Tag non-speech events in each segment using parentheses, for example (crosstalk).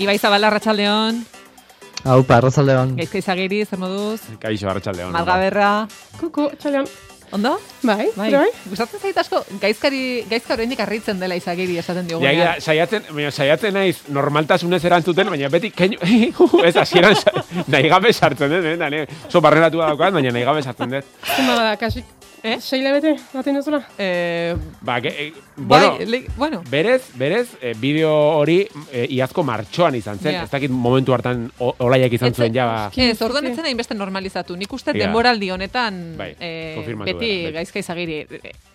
Ibai Zabala, Arratxaldeon, Hau, parrazaldeon. Gaizka izagiri, zer moduz, Kaixo, arratsaldeon. Malgaberra, Kuku, txalean. ondo? Bai, Bai, bai. gustatzen zait asko, gaizkari, gaizka oraindik harritzen dela izagiri esaten diogu. Ja, ja, saiatzen, baina saiatzen naiz normaltasunez erantzuten, baina beti keinu, (laughs) ez hasieran (laughs) nahi gabe sartzen dut, eh, da, ne, oso barrenatu daukat, baina nahi gabe sartzen dut. Zuma da, kasik. Eh? Seile bete, baten duzuna? Eh, Ba, ge, eh, bueno, bai, le, bueno, berez, berez, eh, bideo hori eh, iazko martxoan izan zen. Ja. Ez dakit momentu hartan olaiak izan Etze- zuen ja, ba, Ez, orduan etzen hainbeste normalizatu. Nik uste Ja. denboraldi honetan Bai, eh, konfirmatu beti bai. gaizka izagiri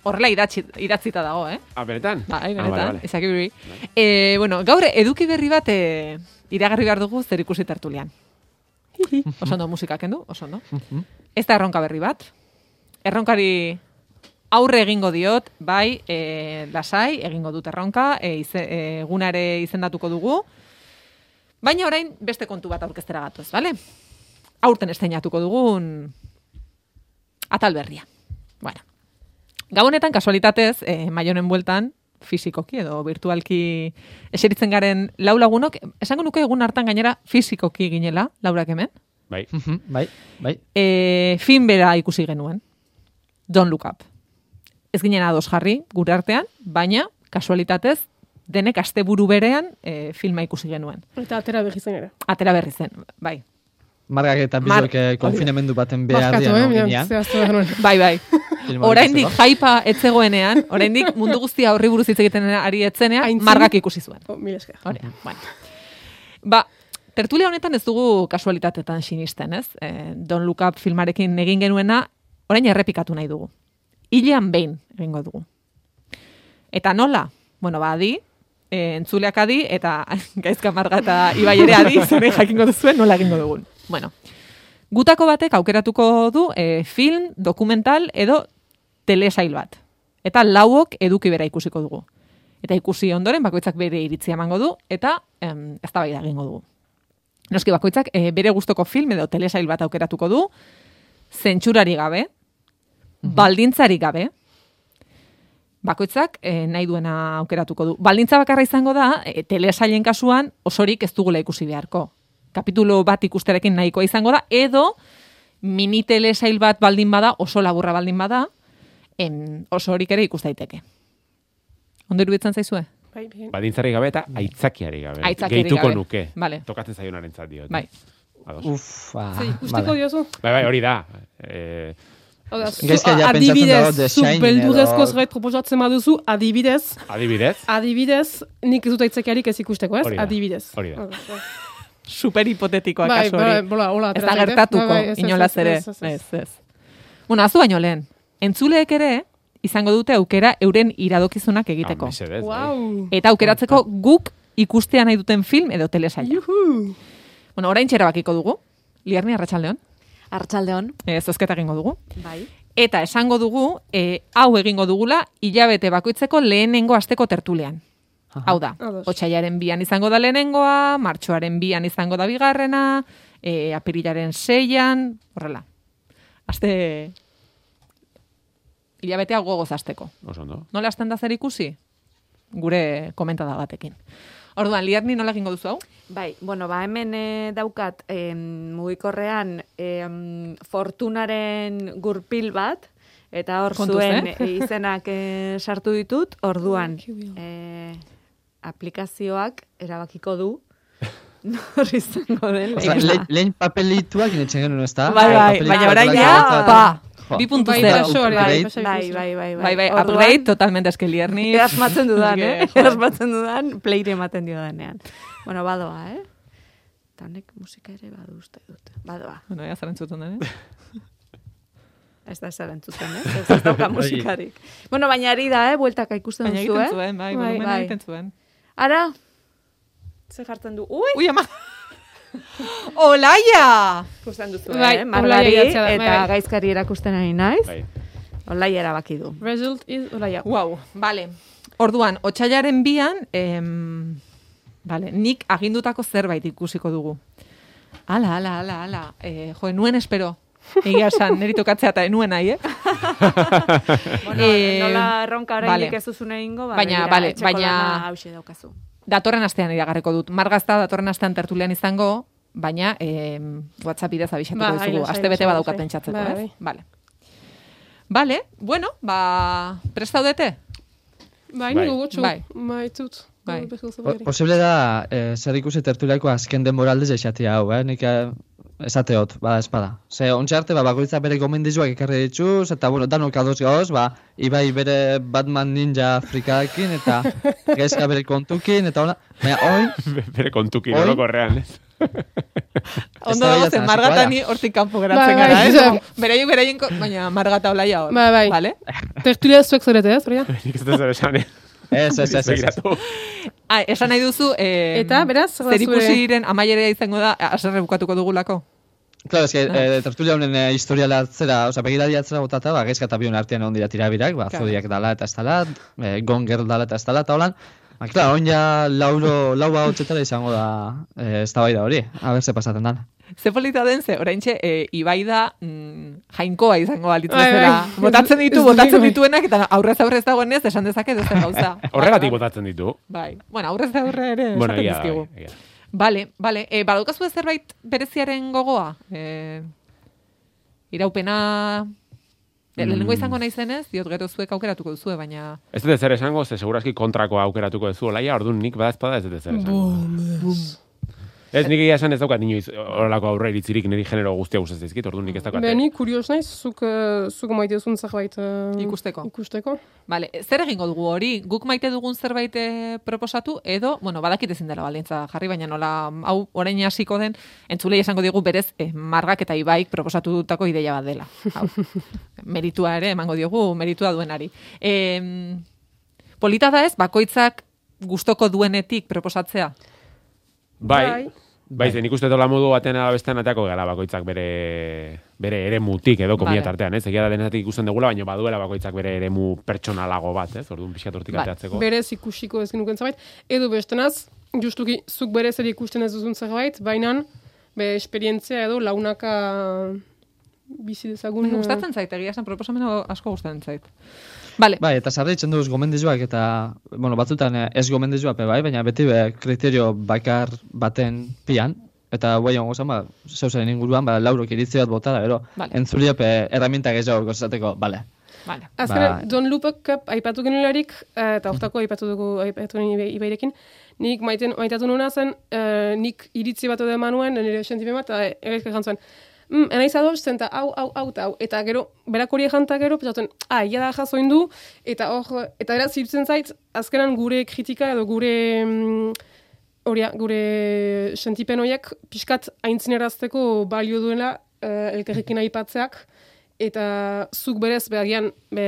horrela idatzi, idatzita dago, eh? ah, benetan? Bai, Ah, benetan, vale, vale. izagiri. Eh, bueno, gaur eduki berri bat eh, iragarri behar dugu zer ikusi tertulian. oso ondo musika kendu, oso ondo. Ez da erronka berri bat. Erronkari aurre egingo diot, bai, e, lasai, egingo dut erronka, e, ize, e, egunare izendatuko dugu. Baina orain beste kontu bat aurkeztera gatoz, bale? Aurten esteinatuko dugun atal berria. Bueno. Gabonetan, kasualitatez, e, maionen bueltan, fizikoki edo virtualki eseritzen garen lau lagunok, esango nuke egun hartan gainera fizikoki ginela, laurak hemen, Bai. Mhm, Bai, bai. e, film bera ikusi genuen. Don't look up. Ez ginen ados jarri, gure artean, baina, kasualitatez, denek asteburu berean e, filma ikusi genuen. Eta atera behi zen ere. Atera berri zen, bai. Margak eta Mar- bizok eh, konfinamendu baten behar dian eh? no. Bai, bai. Oraindik jaipa etzegoenean, oraindik mundu guztia horri buruz hitz egiten ari etzenean, Aintzin. margak ikusi zuen. Oh, mil esker. Hori, bueno. Ba, tertulia honetan ez dugu kasualitatetan sinisten, ez? E, Don Look Up filmarekin egin genuena, orain errepikatu nahi dugu. Hilean behin egingo dugu. Eta nola? Bueno, ba, adi, e, entzuleak adi, eta (laughs) gaizka marga eta ibai ere adi, (laughs) zure jakingo duzuen nola egingo dugun. Bueno, gutako batek aukeratuko du e, film, dokumental edo telesail bat. Eta lauok eduki bera ikusiko dugu. Eta ikusi ondoren bakoitzak bere iritzia emango du eta em, eztabaida egingo dugu. Noski bakoitzak e, bere gustoko film edo telesail bat aukeratuko du, zentzurari gabe, baldintzarik gabe, bakoitzak e, nahi duena aukeratuko du. Baldintza bakarra izango da, e, telesailen kasuan osorik ez dugula ikusi beharko. Kapitulo bat ikusterekin nahikoa izango da, edo mini telesail bat baldin bada, oso laburra baldin bada, en, osorik ere ikus daiteke. Ondo iruditzen zaizue? Bai. Badintzari gabe eta aitzakiari gabe. Aitzakiari Gehituko gabe. nuke. Vale. Tokatzen zaionaren zat diot. Bai. Ados. Uf, ah, Zer ikusteko vale. diozu? Bai, bai, hori da. Eh, Gaizka ja pentsatzen dago adibidez, The zu Shining beldurrezko edo- zerbait proposatzen baduzu, adibidez, adibidez, adibidez, nik ez dut aitzakiarik ez ikusteko, ez? Hori da, Adibidez. hori da. Bai. Super hipotetikoa Bai, kasu bai, hori. bola, hola, ez da gertatuko, Bai, bai, inolaz ere. ez, ez, ez. Bueno, azu baino lehen. Entzuleek ere izango dute aukera euren iradokizunak egiteko. Ah, mesedez, bai. Wow. Eta aukeratzeko guk ikustea nahi duten film edo telesaila. Juhu. Bueno, orain bakiko dugu. Liarni arratsaldeon. Artxaldeon, E, zozketa egingo dugu. bai. Eta esango dugu, e, hau egingo dugula, hilabete bakoitzeko lehenengo asteko tertulean. Hau da, Ados. otxailaren bian izango da lehenengoa, martxoaren bian izango da bigarrena, e, apirilaren seian, horrela. Aste hilabetea gogoz asteko. Oso ondo. Nola hasten da zer ikusi? Gure komentada batekin. Orduan, liarni nola egingo duzu hau? Bai, bueno, ba hemen eh, daukat em, mugikorrean em, fortunaren gurpil bat, eta hor Kontuz, zuen eh? (laughs) izenak eh, sartu ditut, orduan eh, aplikazioak erabakiko du (laughs) nor izango den Osa, lehena. le- lehen papelituak inetzen genuen, ez da? Bai, bai, baina orain ja, pa, Jo. bi puntu Bai, zero. da, hori, Upgrade. bai, Bai, bai, bai, Bai, bai, Orduan, upgrade totalmente eske lierni. (laughs) Asmatzen dudan, eh? Así que, joder. Asmatzen dudan, playre ematen dio denean. Bueno, badoa, eh? Eta honek musika ere badu uste dut. Badoa. Bueno, ya zaren (laughs) zuten, eh? Ez da ezer entzuten, eh? Ez, dauka (laughs) musikarik. bueno, baina ari da, eh? Bueltaka ikusten Baina duzu, egiten eh? zuen, bai, Bai, bai. egiten. Ara, ze jartzen du? Ui! Ui, ama! (laughs) Olaia! Ikusten duzu, Bai, eh? Olaia da, eta bai, gaizkari erakusten ari naiz. Bai. Olaia erabaki du. Result is, hola, ja. Wow, vale. Orduan, otxailaren bian, em, vale, nik agindutako zerbait ikusiko dugu. Ala, ala, ala, ala. E, jo, nuen espero. Egia esan, neri tokatzea eta enuen nahi, eh? (laughs) Bueno, Eh, nola erronka oraindik vale. ez duzun egingo, ba, Baina, begira, vale, baina- daukazu. Datorren astean iragarriko dut. Margazta datorren astean tertulian izango, baina eh, WhatsApp bidez abixatuko Ba, dizugu. lasai, Aste bete lasai, badaukat pentsatzeko, Bai, ez? bai. Vale. Vale, bueno, ba, prestaudete? Bai, Bai. ni gogotxu. Bai. Bai, tut. Bai. Bai. Po- Posible da, eh, zer ikusi tertuliako azken denboraldez eixatia hau, eh? Nik eh, esateot, ba, espada. Ze, ontsa arte, ba, bakoitza bere gomendizuak ekarri dituz, eta, bueno, danok adoz gauz, ba, Ibai bere Batman Ninja Afrikaekin, eta (laughs) gaizka bere kontukin, eta hola, baina, oin, (laughs) Bere kontukin Oi? orokorrean, ez? Ondo da dago zen margata ni hortik kanpo geratzen Bai, bai, gara, eh? zuzen. Como, Beraiek beraien, ko- baina margata olaia hor. Bai, bai. Vale? Tertulia zuek zarete, ez, Maria? (laughs) Nik ez esan, eh? Ez, ez, ez, ez. Ah, esan nahi duzu, eh, Eta, beraz, zer zure- ikusiren amaierea izango da, aserre bukatuko dugulako? Claro, es que eh, tertulia honen eh, historiala atzera, osea, begiradi atzera botata, ba, gaizka eta bion artean egon dira tirabirak, ba, Claro. zodiak dala eta ez dala, eh, gonger dala eta ez dala, eta holan, ba, claro, on ja lauro, laua hotxetara izango da, eh, ez da hori, a ber, ze pasaten dan. Ze polita den, ze oraintxe e, Ibai da mm, jainkoa izango balitz Bai, bai. bezala. (laughs) Botatzen ditu, botatzen bai. dituenak, eta aurrez aurrez dagoenez esan dezake dozen gauza. (laughs) Horregatik botatzen ditu. Bai, bueno, aurrez aurre ere Bueno, esaten dizkigu. bai. Bale, bale. E, badaukazu zerbait bereziaren gogoa? E, iraupena... Mm. Lehenengo izango naizenez, diot gero zuek aukeratuko duzue, baina... Ez dut ezer esango, ze seguraski kontrakoa aukeratuko duzu, olaia, orduan nik badazpada ez dut ezer esango. Ez nik egia esan ez daukat inoiz horrelako aurre iritzirik niri genero guztia gustatzen zaizkit, orduan nik ez daukat. Beni, kurios naiz, zuk, eh, zuk maite duzun zerbait eh, Ikusteko. Ikusteko. Bale, zer egingo dugu hori? Guk maite dugun zerbait eh, proposatu edo, bueno, badakit ezin dela baldintza jarri, baina nola hau orain hasiko den, entzulei esango digu berez eh, margak eta ibaik proposatutako ideia bat dela. Hau. (laughs) meritua ere emango diogu, meritua duenari. E, polita da ez, bakoitzak gustoko duenetik proposatzea. Bai, bai, zen ikuste dola modu batean ala bestean ateako gara bakoitzak bere bere eremutik edo komia Vale. tartean, ez? Egia da denetik ikusten dugula, baina baduela bakoitzak bere eremu pertsonalago bat, ez? Orduan pixkat hortik Bai. ateatzeko. Berez ikusiko ez genuken zerbait. Edo bestenaz, justuki, zuk berez ere ikusten ez duzun zerbait, baina be esperientzia edo launaka bizi dezagun. eh, Gustatzen zait, egia esan proposamena asko gustatzen zait. Bale, Bai, eta sarritzen duz gomendizuak eta, bueno, batzutan eh, ez gomendizuak bai, baina beti be, kriterio bakar baten pian, eta guai hongo zen, ba, zeuzaren inguruan, ba, laurok iritzi bat bota da, gero, Vale. entzuriak herramienta gehiago gozateko, bale. bale. Azkenean, Ba- Don Lupek aipatu genularik, eh, eta hortako aipatu dugu aipatu genuen ibe- ibairekin, nik maiten, maitatu nuna zen, eh, nik iritzi bat edo emanuen, nire sentimen bat, eta egizka jantzuen, mm, enaiz ados, zen, eta hau, hau, hau, hau, eta gero, berak hori janta gero, pentsatuen, ah, ia da jasoin du, eta hor, eta beraz, zirtzen zait, azkenan gure kritika edo gure, mm, Horia, gure sentipen horiek pixkat aintzinerazteko balio duela uh, elkarrekin aipatzeak, eta zuk berez, behagian, be,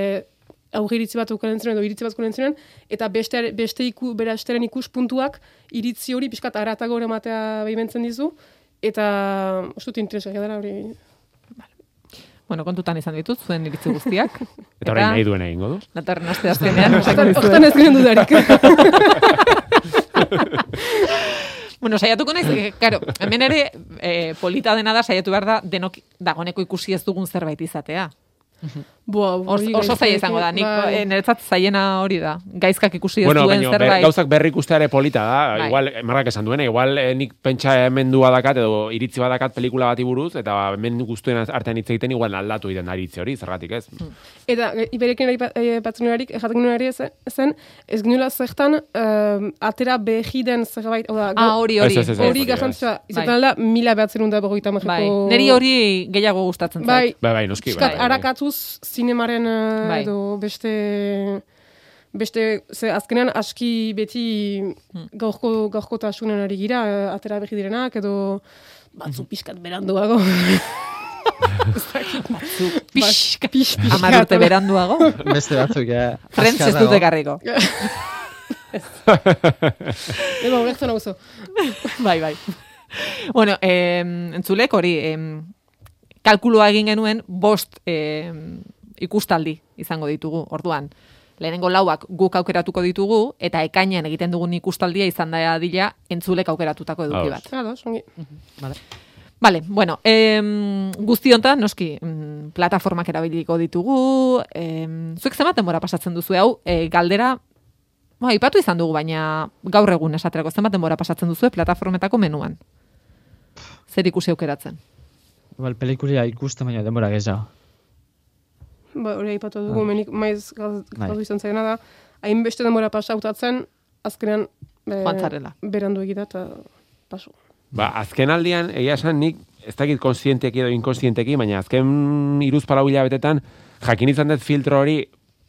aurre iritzi bat ukaren edo iritzi bat ukaren ziren, eta beste, beste iku, bera esteren ikuspuntuak iritzi hori pixkat aratago ematea behimentzen dizu, eta ustut interesak dela hori. Bueno, kontutan izan ditut, zuen iritzi guztiak. (laughs) Eta orain nahi duen egingo du. Datorren aste azkenean, (laughs) Hortan ez ginen dudarik. (laughs) Bueno, saiatuko naiz, eh, claro, hemen ere eh, polita dena da saiatu behar da denok dagoneko ikusi ez dugun zerbait izatea. Boa, hori oso zaila izango da, nik bai. eh, niretzat zaiena hori da. Gaizkak ikusi ez Bueno, duen baina ber, zerbait. gauzak berri ikusteare polita da, Bai. igual, marrak esan duena, igual eh, nik pentsa hemendua dakat edo iritzi badakat pelikula bati buruz, eta hemen guztuen artean hitz egiten igual aldatu egiten da iritzi hori, zergatik ez? Hmm. Eta iberekin aipatzen nolarik, jaten nolari zen, ez ginula zertan um, atera behi den zerbait, oda, Ah, hori, hori. Hori garrantzua, Bai. izaten alda, mila behatzen da berroita Bai, marreko... neri hori gehiago gustatzen zait. Bai, Bai, bai, noski, bai. Bai, bai. arakatuz zinemaren eh, Bai. edo beste beste ze azkenean aski beti Hmm. gaurko gaurkotasunen ari gira eh, atera behi direnak edo batzu Hmm. pixkat beranduago. (laughs) Pixka, Pix, pixkat. Amar urte beranduago. Beste batzuk, eh, (laughs) Friends ez dute karriko. (laughs) Eba, ulertzen hau bai, bai. Bueno, em, entzulek hori, em, kalkulua egin genuen bost em, ikustaldi izango ditugu, orduan. Lehenengo lauak guk aukeratuko ditugu, eta ekainean egiten dugun ikustaldia izan da dila entzulek aukeratutako eduki bat. Ados, ongi. Vale, bueno, em, guzti hontan, noski, mm, plataformak erabiliko ditugu, em, zuek zenbat denbora pasatzen duzu hau, e, galdera Ba, ipatu izan dugu, baina gaur egun esaterako zenbat denbora pasatzen duzu plataformetako menuan. Zer ikusi aukeratzen. Igual pelikulia ikusten baina denbora gehiago. Ba, hori aipatu dugu, Ah. menik maiz gaz, Bai. izan zaigena da, hainbeste denbora pasa hautatzen, azkenean be, berandu egita eta paso. Ba, azken aldian, egia esan nik, ez dakit konsienteki edo inkonsienteki, baina azken iruz palau hilabetetan, jakin izan dut filtro hori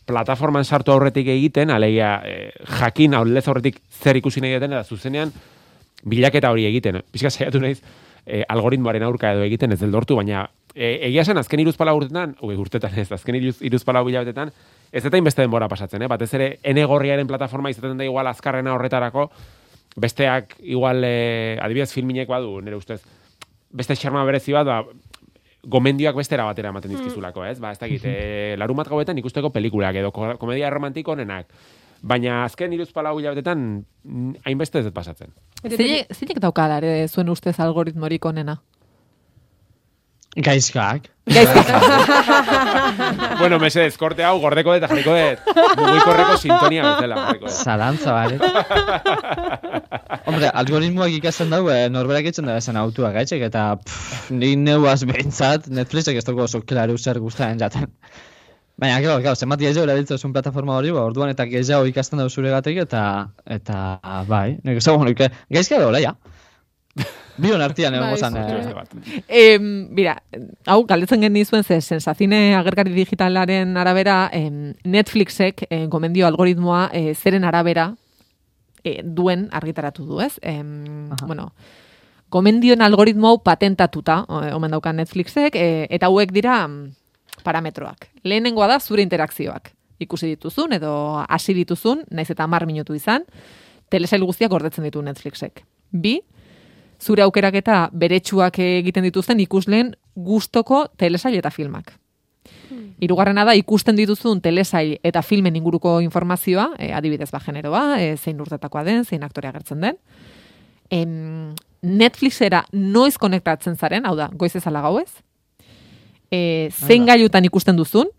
plataforman sartu aurretik egiten, alegia eh, jakin aurrez aurretik zer ikusi nahi duten, eta zuzenean bilaketa hori egiten. Pizka saiatu naiz, eh, algoritmoaren aurka edo egiten ez del dortu, baina eh, egia esan azken iruz palau urtetan, ue, urtetan ez, azken iruz, iruz palau hilabetetan, ez eta inbeste denbora pasatzen, eh? batez ere ene gorriaren plataforma izaten da igual azkarrena horretarako, besteak igual eh, adibidez filminek badu, nire ustez, beste xarma berezi bat, ba, gomendioak bestera batera ematen dizkizulako, ez? Ba, ez dakit, e, larumat gauetan ikusteko pelikulak edo ko- komedia romantiko onenak. Baina azken iruz palau hilabetetan mm, hainbeste ez pasatzen. Zeinek dauka zuen ustez algoritmorik onena? Gaizkak. (laughs) bueno, mesedez, korte hau gordeko eta jarriko dut, mugikorreko sintonia bezala. jarriko dut. Zalantza, bale. (laughs) Hombre, algoritmoak ikasten dau, eh, norberak itzen da esan autua gaitxek, eta pff, ni neuaz behintzat, Netflixek ez dugu oso klaru zer guztaren jaten. Baina, gero, gero, zenbat gehiago erabiltzen plataforma hori, ba, orduan eta gehiago ikasten dau zure gatik, eta, eta, bai, nik ezagun, nik, gaizka da, ja. Bion artian egon Bai, gozan, zuke. eh. Em, mira, hau, galdetzen genizuen ze sensazine agerkari digitalaren arabera, em, Netflixek eh, gomendio algoritmoa eh, zeren arabera eh, duen argitaratu du, ez? Em, bueno, gomendioen algoritmo hau patentatuta, omen daukan Netflixek, eh, eta hauek dira mm, parametroak. Lehenengoa da zure interakzioak. Ikusi dituzun edo hasi dituzun, naiz eta mar minutu izan, telesail guztiak gordetzen ditu Netflixek. Bi, zure aukerak eta beretsuak egiten dituzten ikusleen gustoko telesail eta filmak. Hirugarrena da ikusten dituzun telesail eta filmen inguruko informazioa, e, adibidez ba generoa, e, zein urtetakoa den, zein aktorea agertzen den. Em, Netflixera noiz konektatzen zaren, hau da, goiz ezala gauez. E, zein gailutan ikusten duzun,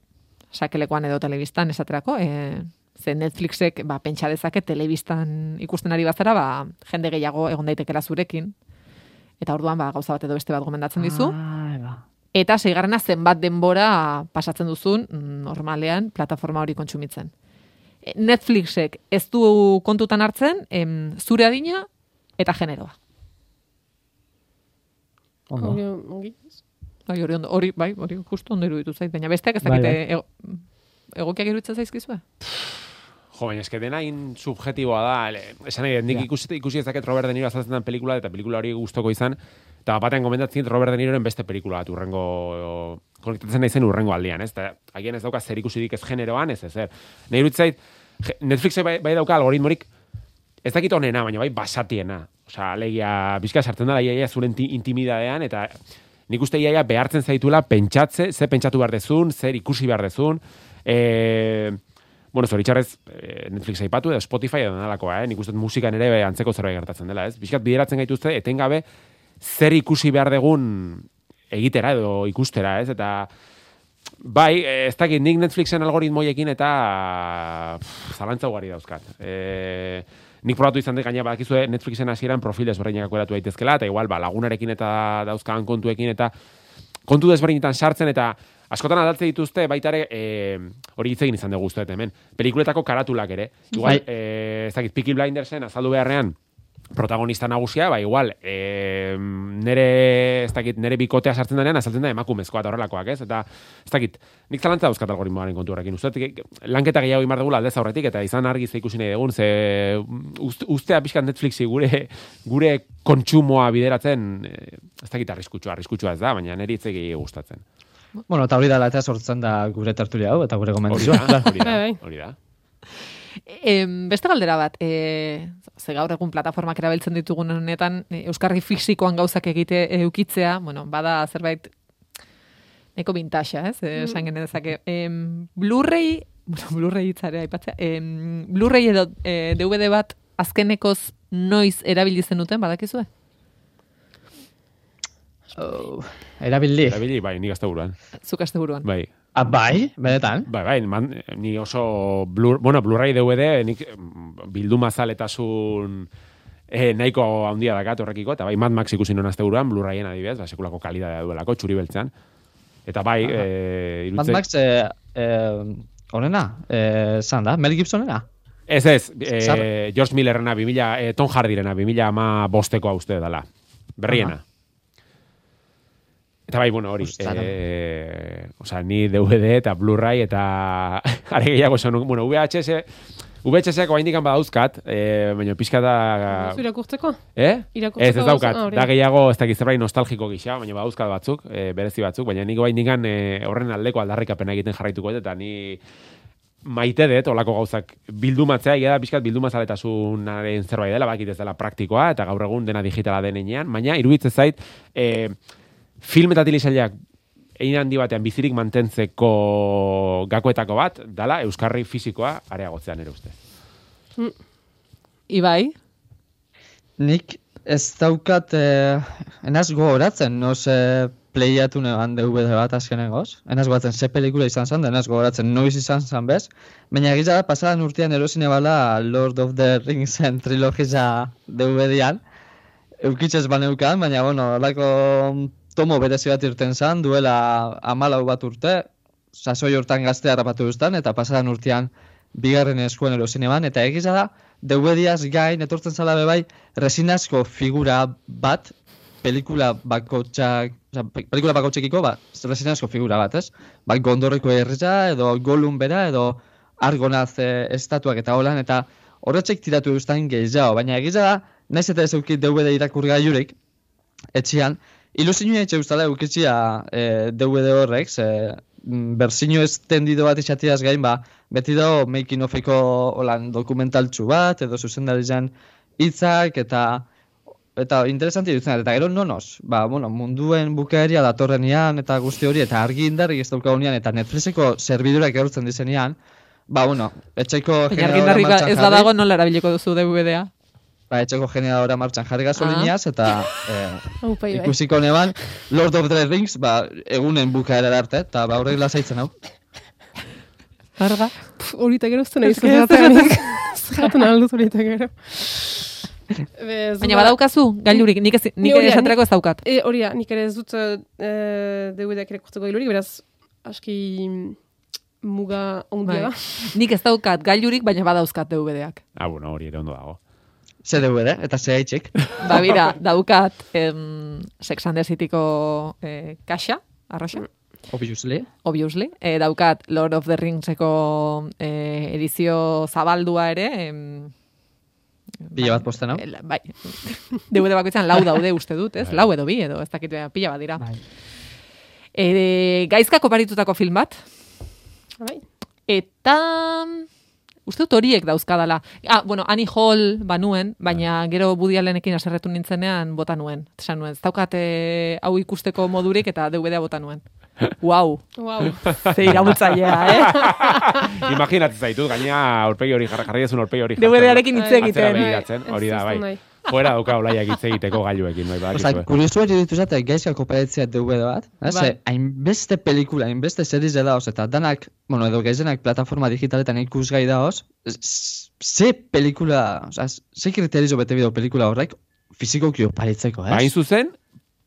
sakelekoan edo telebistan esaterako, e, ze Netflixek ba, pentsa dezake telebistan ikusten ari bazara, ba, jende gehiago egon daitekela zurekin. Eta orduan ba, gauza bat edo beste bat gomendatzen dizu. Ba. Eta seigarrena zenbat denbora pasatzen duzun mm, normalean plataforma hori kontsumitzen. E, Netflixek ez du kontutan hartzen em, zure adina eta generoa. Ondo. Bai, hori, ondo, hori, bai, hori justu ondo iruditu zait, baina besteak ez Bai, dakite bai. ego, egokiak iruditzen zaizkizue? Jo, baina eske dena in subjetiboa da, ele, esan nahi, nik ikusi, ikusi ezaket Robert De Niro azaltzen den pelikula, eta pelikula hori gustoko izan, eta batean gomendatzen dit Robert De Niroren beste pelikula bat urrengo, konektatzen naizen urrengo aldian, ez? Eta agian ez dauka zer ikusirik ez generoan, ez ezer. Nahi iruditzen zait, je- Netflixek bai, bai dauka algoritmorik, ez dakit onena, baina bai basatiena. Osea, alegia, bizka sartzen da, iaia zure inti- intimidadean, eta nik uste iaia behartzen zaitula pentsatze, ze pentsatu behar dezun, zer ikusi behar dezun, e, bueno, zoritxarrez eh, Netflix aipatu edo Spotify edo nalakoa, eh? nik uste musikan ere antzeko zerbait gertatzen dela, ez? Bizkat bideratzen gaituzte, etengabe, zer ikusi behar degun egitera edo ikustera, ez? Eta bai, eh, ez dakit nik Netflixen algoritmoiekin eta pff, zalantza ugari dauzkat. E, nik probatu izan dut gaina badakizue Netflixen hasieran profil desberdinak eratu daitezkela, eta igual, ba, lagunarekin eta dauzkan kontuekin eta kontu desberdinetan sartzen eta askotan aldatze dituzte baita ere e, hori hitz egin izan dugu uste hemen. Pelikuletako karatulak ere. Igual, Bai. e, ez dakit, Peaky Blindersen azaldu beharrean protagonista nagusia, ba igual, e, nere, ez dakit, nere bikotea sartzen denean azaltzen da emakumezkoa eta horrelakoak, ez? Eta, ez dakit, nik zalantza dauzkat algoritmoaren kontu horrekin. Uste, dut, lanketa gehiago imar dugula aldez aurretik, eta izan argi ze ikusi nahi dugun, ze uste, ustea pixkat Netflixi gure, gure kontsumoa bideratzen, ez dakit arriskutsua, arriskutsua ez da, baina niri hitz gehiago gustatzen. Bueno, eta hori dela eta sortzen da gure tertulia hau, eta gure da, hori da, hori da. Em, beste galdera bat, e, ze gaur egun plataformak erabiltzen ditugun honetan, e, euskarri fisikoan gauzak egite eukitzea, bueno, bada zerbait neko bintaxa, ez? E, esan genezake. Em, Blu-ray, bueno, (laughs) Blu-ray hitzare aipatzea, em, Blu-ray edo e, DVD bat azkenekoz noiz erabili zenuten, badakizue? Oh, erabili. Erabili, bai, nik azte buruan. Zuk aste buruan. Bai, Ah, bai, benetan. bai, bai, man, ni oso, blur, bueno, Blu-ray DVD, nik bilduma zaletasun eh, nahiko handia dakat horrekiko, eta bai, Mad Max ikusi nuen azte buruan, Blu-rayen adibidez, ba, sekulako kalidadea duelako, txuri beltzean. Eta bai, Aha. eh, Mad iruditzen- Max, eh, eh, onena, eh, zan da, Mel Gibsonena? Ez ez, eh, Zar- George Millerrena, 2000, eh, Tom Hardyrena, 2000 ama bostekoa uste dela. Berriena. Eta bai, bueno, hori. Ostara. Eh, osea, ni DVD eta Blu-ray eta (laughs) are gehiago esan, bueno, VHS, VHS-ak oraindik badauzkat, eh, baina pixka da... Zu irakurtzeko? Eh? Irakurtzeko Ez, ez daukat. ah, da gehiago, ez dakit zerbait nostalgiko gisa, baina badauzkat batzuk, eh, berezi batzuk, baina nik bai nigan eh, horren aldeko aldarrikapena egiten jarraituko eta ni maite dut olako gauzak bildumatzea, egia da pixkat bildumazaletasunaren zerbait dela, bakit ez dela praktikoa, eta gaur egun dena digitala den enean, baina iruditzen zait, eh, film eta telesailak egin handi batean bizirik mantentzeko gakoetako bat, dala Euskarri fisikoa areagotzean ere ustez. Ibai, Nik ez daukat, eh, enaz gogoratzen, noz eh, playatu neban DVD bat azkenengoz. Enaz gogoratzen ze pelikula izan zen, enaz gogoratzen noiz izan zen bez. Baina egiza da, pasadan urtean erosine bala Lord of the Ringsen trilogiza DVD-an. Eukitzez baneukan, baina, bueno, alako tomo berezi bat irten zen, duela amalau bat urte, sasoi hortan gaztea harrapatu duztan, eta pasadan urtean bigarren eskuen erosine ban, eta egiza da, DVD-az gain, etortzen zala be bai, resinazko figura bat, pelikula bakotxak, oza, pe- pelikula bakotxekiko, ba, resinazko figura bat, ez? Ba, gondorreko herria, edo golun bera, edo argonaz eh, estatuak eta holan, eta horretxek tiratu duztain gehiago, baina egiza da, naiz eta ez eukit DVD irakurri gaiurik, etxean, ilusinua etxe ustala eukitzia eh, DVD horrek, ze mm, berzino estendido bat izatiaz gain, ba, beti dago making ofeko holan dokumentaltxu bat, edo zuzendaritzen hitzak, eta eta interesanti dutzen, eta gero nonos, ba, bueno, munduen bukaeria datorrenean, eta guzti hori, eta argi indarrik ez daukagunean, eta Netflixeko serbidurak erortzen dizenean, ba, bueno, etxeko baina martxan ez da dago nola erabiliko duzu DVD-a. Ba, etxeko generadora martxan jarri gasoliniaz, eta (laughs) eh, bai, ikusiko neban, Lord of the Rings, ba, egunen bukaera arte, eta ba, horrek lasaitzen hau. Arga. Pff, Hori eta gero zuen Ez aizu que ez zeratenik. Zerraten (laughs) aldut hori eta gero. Bez, Baina ba- badaukazu, gailurik, nik, ez, Ni nik da, esaterako ez daukat. E, hori da, nik ere ez dut uh, DVD-ak ere kurtzeko ilurik, beraz, aski muga ondia Bai. da. Nik ez daukat gailurik, baina badauzkat DVD-ak. Ah, bueno, hori ere ondo dago. Ze DVD, eta ze haitxik. Ba, bira, daukat em, Sex and the Cityko eh, kaxa, arraxa, Obviously. obviously. E, daukat Lord of the Ringseko eh, edizio zabaldua ere. Em, Pila bat posten hau. eh, la- Bai. DVD bakoitzan lau daude uste dut, ez? Lau edo bi edo, ez dakit eh, pila bat dira. Bai. E, gaizka koparitutako film bat, Bai. Eta uste dut horiek dauzkadala. Ah, bueno, Annie Hall banuen, baina gero Woody Allenekin aserretu nintzenean bota nuen. Esan nuen, ez eh, hau ikusteko modurik eta DVD-a bota nuen. (laughs) Wow, Wow. ze iraultzailea, eh? (laughs) Imaginatzen zaitut, gaina aurpegi hori jarra jarri dezun aurpegi hori jartzen. DVD-arekin hitz Bai. egiten. Atzera begiratzen, hori da, bai. Fuera dauka olaiak hitz egiteko gailuekin, bai, Osa, badakizue. kuriosu eri dituzate gaizka koparetzia DVD bat. Bai. Ze, hainbeste pelikula, hainbeste seriz da daoz, eta danak, bueno, edo gaizenak plataforma digitaletan ikusgai daoz, ze pelikula, oza, ze kriterizo bete bideo pelikula horrek, fizikoki oparitzeko, ez? Hain zuzen,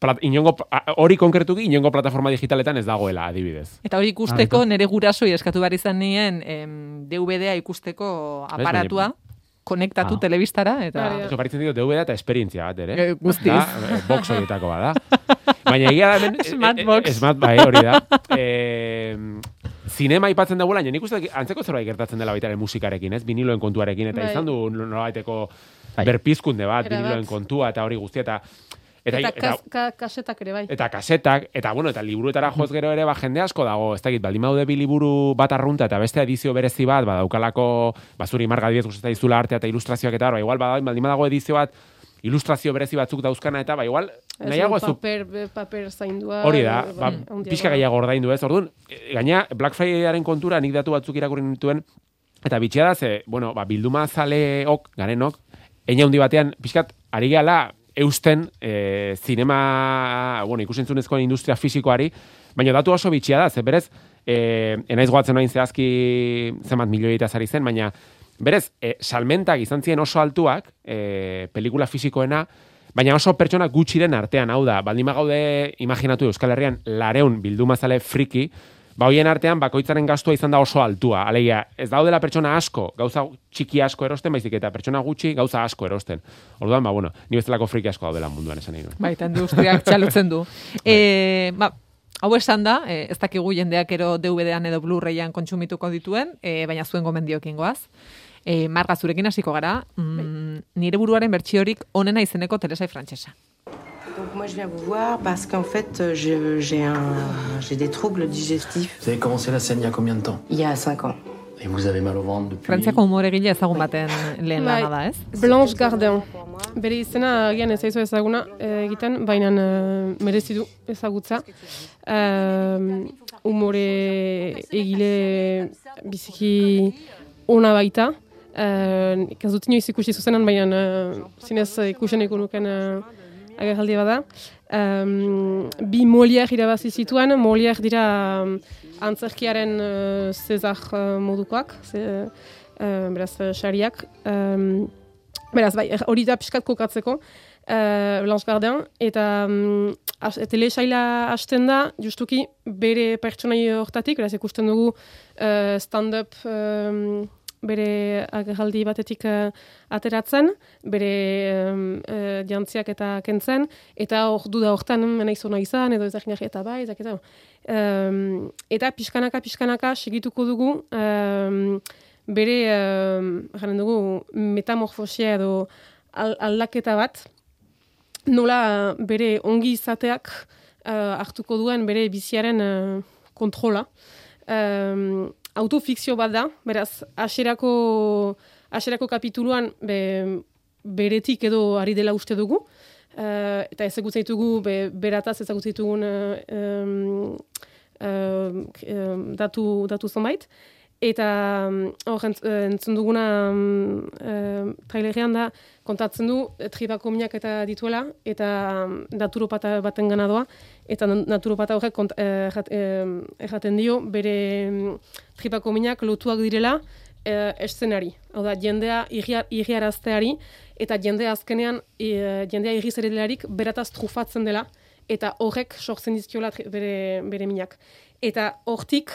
plat, inongo, hori konkretuki inongo plataforma digitaletan ez dagoela, adibidez. Eta hori ikusteko Ah, nere gurasoi eskatu behar izan nien em, DVD-a ikusteko aparatua, konektatu Ah. telebistara, eta... Eso paritzen ditu DVD eta esperientzia bat, ere? Eh, guztiz. Da, box horietako bada. Baina egia da hemen... (laughs) eh, Smartbox. eh, Smart, bai, hori da. Eh, zinema aipatzen dagoela, baina nik uste antzeko zerbait gertatzen dela baita ere musikarekin, ez? Viniloen kontuarekin, eta Bai. izan du nolabaiteko Bai. berpizkunde bat, Era viniloen bat. kontua eta hori guztia, eta... Eta, Eta, eta, kas, ka, kasetak ere bai. eta kasetak, eta bueno, eta liburuetara joz gero ere ba jende asko dago, ez dakit, baldin badaude bi liburu bat arrunta eta beste edizio berezi bat, badaukalako, bazuri marga adibidez gustatzen dizula artea eta ilustrazioak eta ba, igual bada- baldin badago edizio bat, ilustrazio berezi batzuk dauzkana eta ba igual Ez nahiago ez paper, paper zaindua. hori da, ba, bai, pixka gehiago ordaindu ez, orduan, e, gaina Black Fridayaren kontura nik datu batzuk irakurri nituen, eta bitxia da ze, bueno, ba, bilduma zaleok, garenok, Eina hundi batean, pixkat, ari gehala, eusten e, zinema, bueno, ikusentzunezko industria fisikoari, baina datu oso bitxia da, ze berez, e, enaiz goatzen noin zehazki zenbat milioi eta zari zen, baina berez, e, salmentak izan ziren oso altuak, e, pelikula fisikoena, baina oso pertsona gutxiren artean, hau da, baldin gaude imaginatu Euskal Herrian, lareun bildumazale friki, ba hoien artean bakoitzaren gastua izan da oso altua. Alegia, ez daudela pertsona asko, gauza txiki asko erosten, baizik eta pertsona gutxi gauza asko erosten. Orduan, ba bueno, ni bezalako friki asko daudela munduan esan nahi nuen. Baita, industriak (laughs) txalutzen du. e, ba, hau esan da, e, ez dakigu jendeak ero DVD-an edo Blu-rayan kontsumituko dituen, e, baina zuen gomendiokin goaz. E, marga zurekin hasiko gara, mm, nire buruaren bertsiorik onena izeneko telesai frantsesa. Donc moi je viens vous voir parce qu'en fait euh, j'ai un j'ai des troubles digestifs. Vous avez commencé la scène il y a combien de temps? Il y a 5 ans. Et vous avez mal au ventre depuis Frantziako humoregile ezagun baten lehen Bai. lana da, ez? Blanche Gardin. Bere izena agian ez zaizu ezaguna egiten, baina merezi du ezagutza. Umore egile biziki ona baita. Uh, ez dut inoiz ikusi zuzenan, baina uh, zinez ikusen ikunuken uh, agerraldi bada. Um, bi Molière irabazi zituen, Molière dira um, antzerkiaren uh, Cesar uh, modukoak, ze, uh, beraz, sariak. Um, beraz, bai, hori da pixkat kokatzeko, uh, Blanche Gardin, eta um, as, telesaila hasten da, justuki bere pertsonai hortatik, beraz, ikusten dugu uh, stand-up um, bere agerraldi batetik uh, ateratzen, bere um, uh, jantziak eta kentzen, eta hor du da hortan naiz ona izan, edo ezagin eta bai, ezak eta um, eta pixkanaka, pixkanaka segituko dugu um, bere, um, dugu, metamorfosia edo al aldaketa bat, nola bere ongi izateak uh, hartuko duen bere biziaren uh, kontrola. Um, autofikzio bat da, beraz, aserako, aserako kapituluan be, beretik edo ari dela uste dugu, uh, eta ezagutzen ditugu be, berataz ezagutzen ditugun uh, um, um, um, datu, datu zonbait. Eta um, hor ent, entzun duguna um, um, trailerean da kontatzen du eh, tribako minak eta dituela eta um, naturopata baten gana doa. Eta na- naturopata horrek kont, eh, erraten dio bere tribako minak lotuak direla eh, eszenari. Hau da, jendea irria- irriarazteari eta jendea azkenean eh, jendea irrizerelarik berataz trufatzen dela eta horrek sortzen dizkiola bere, bere minak. Eta hortik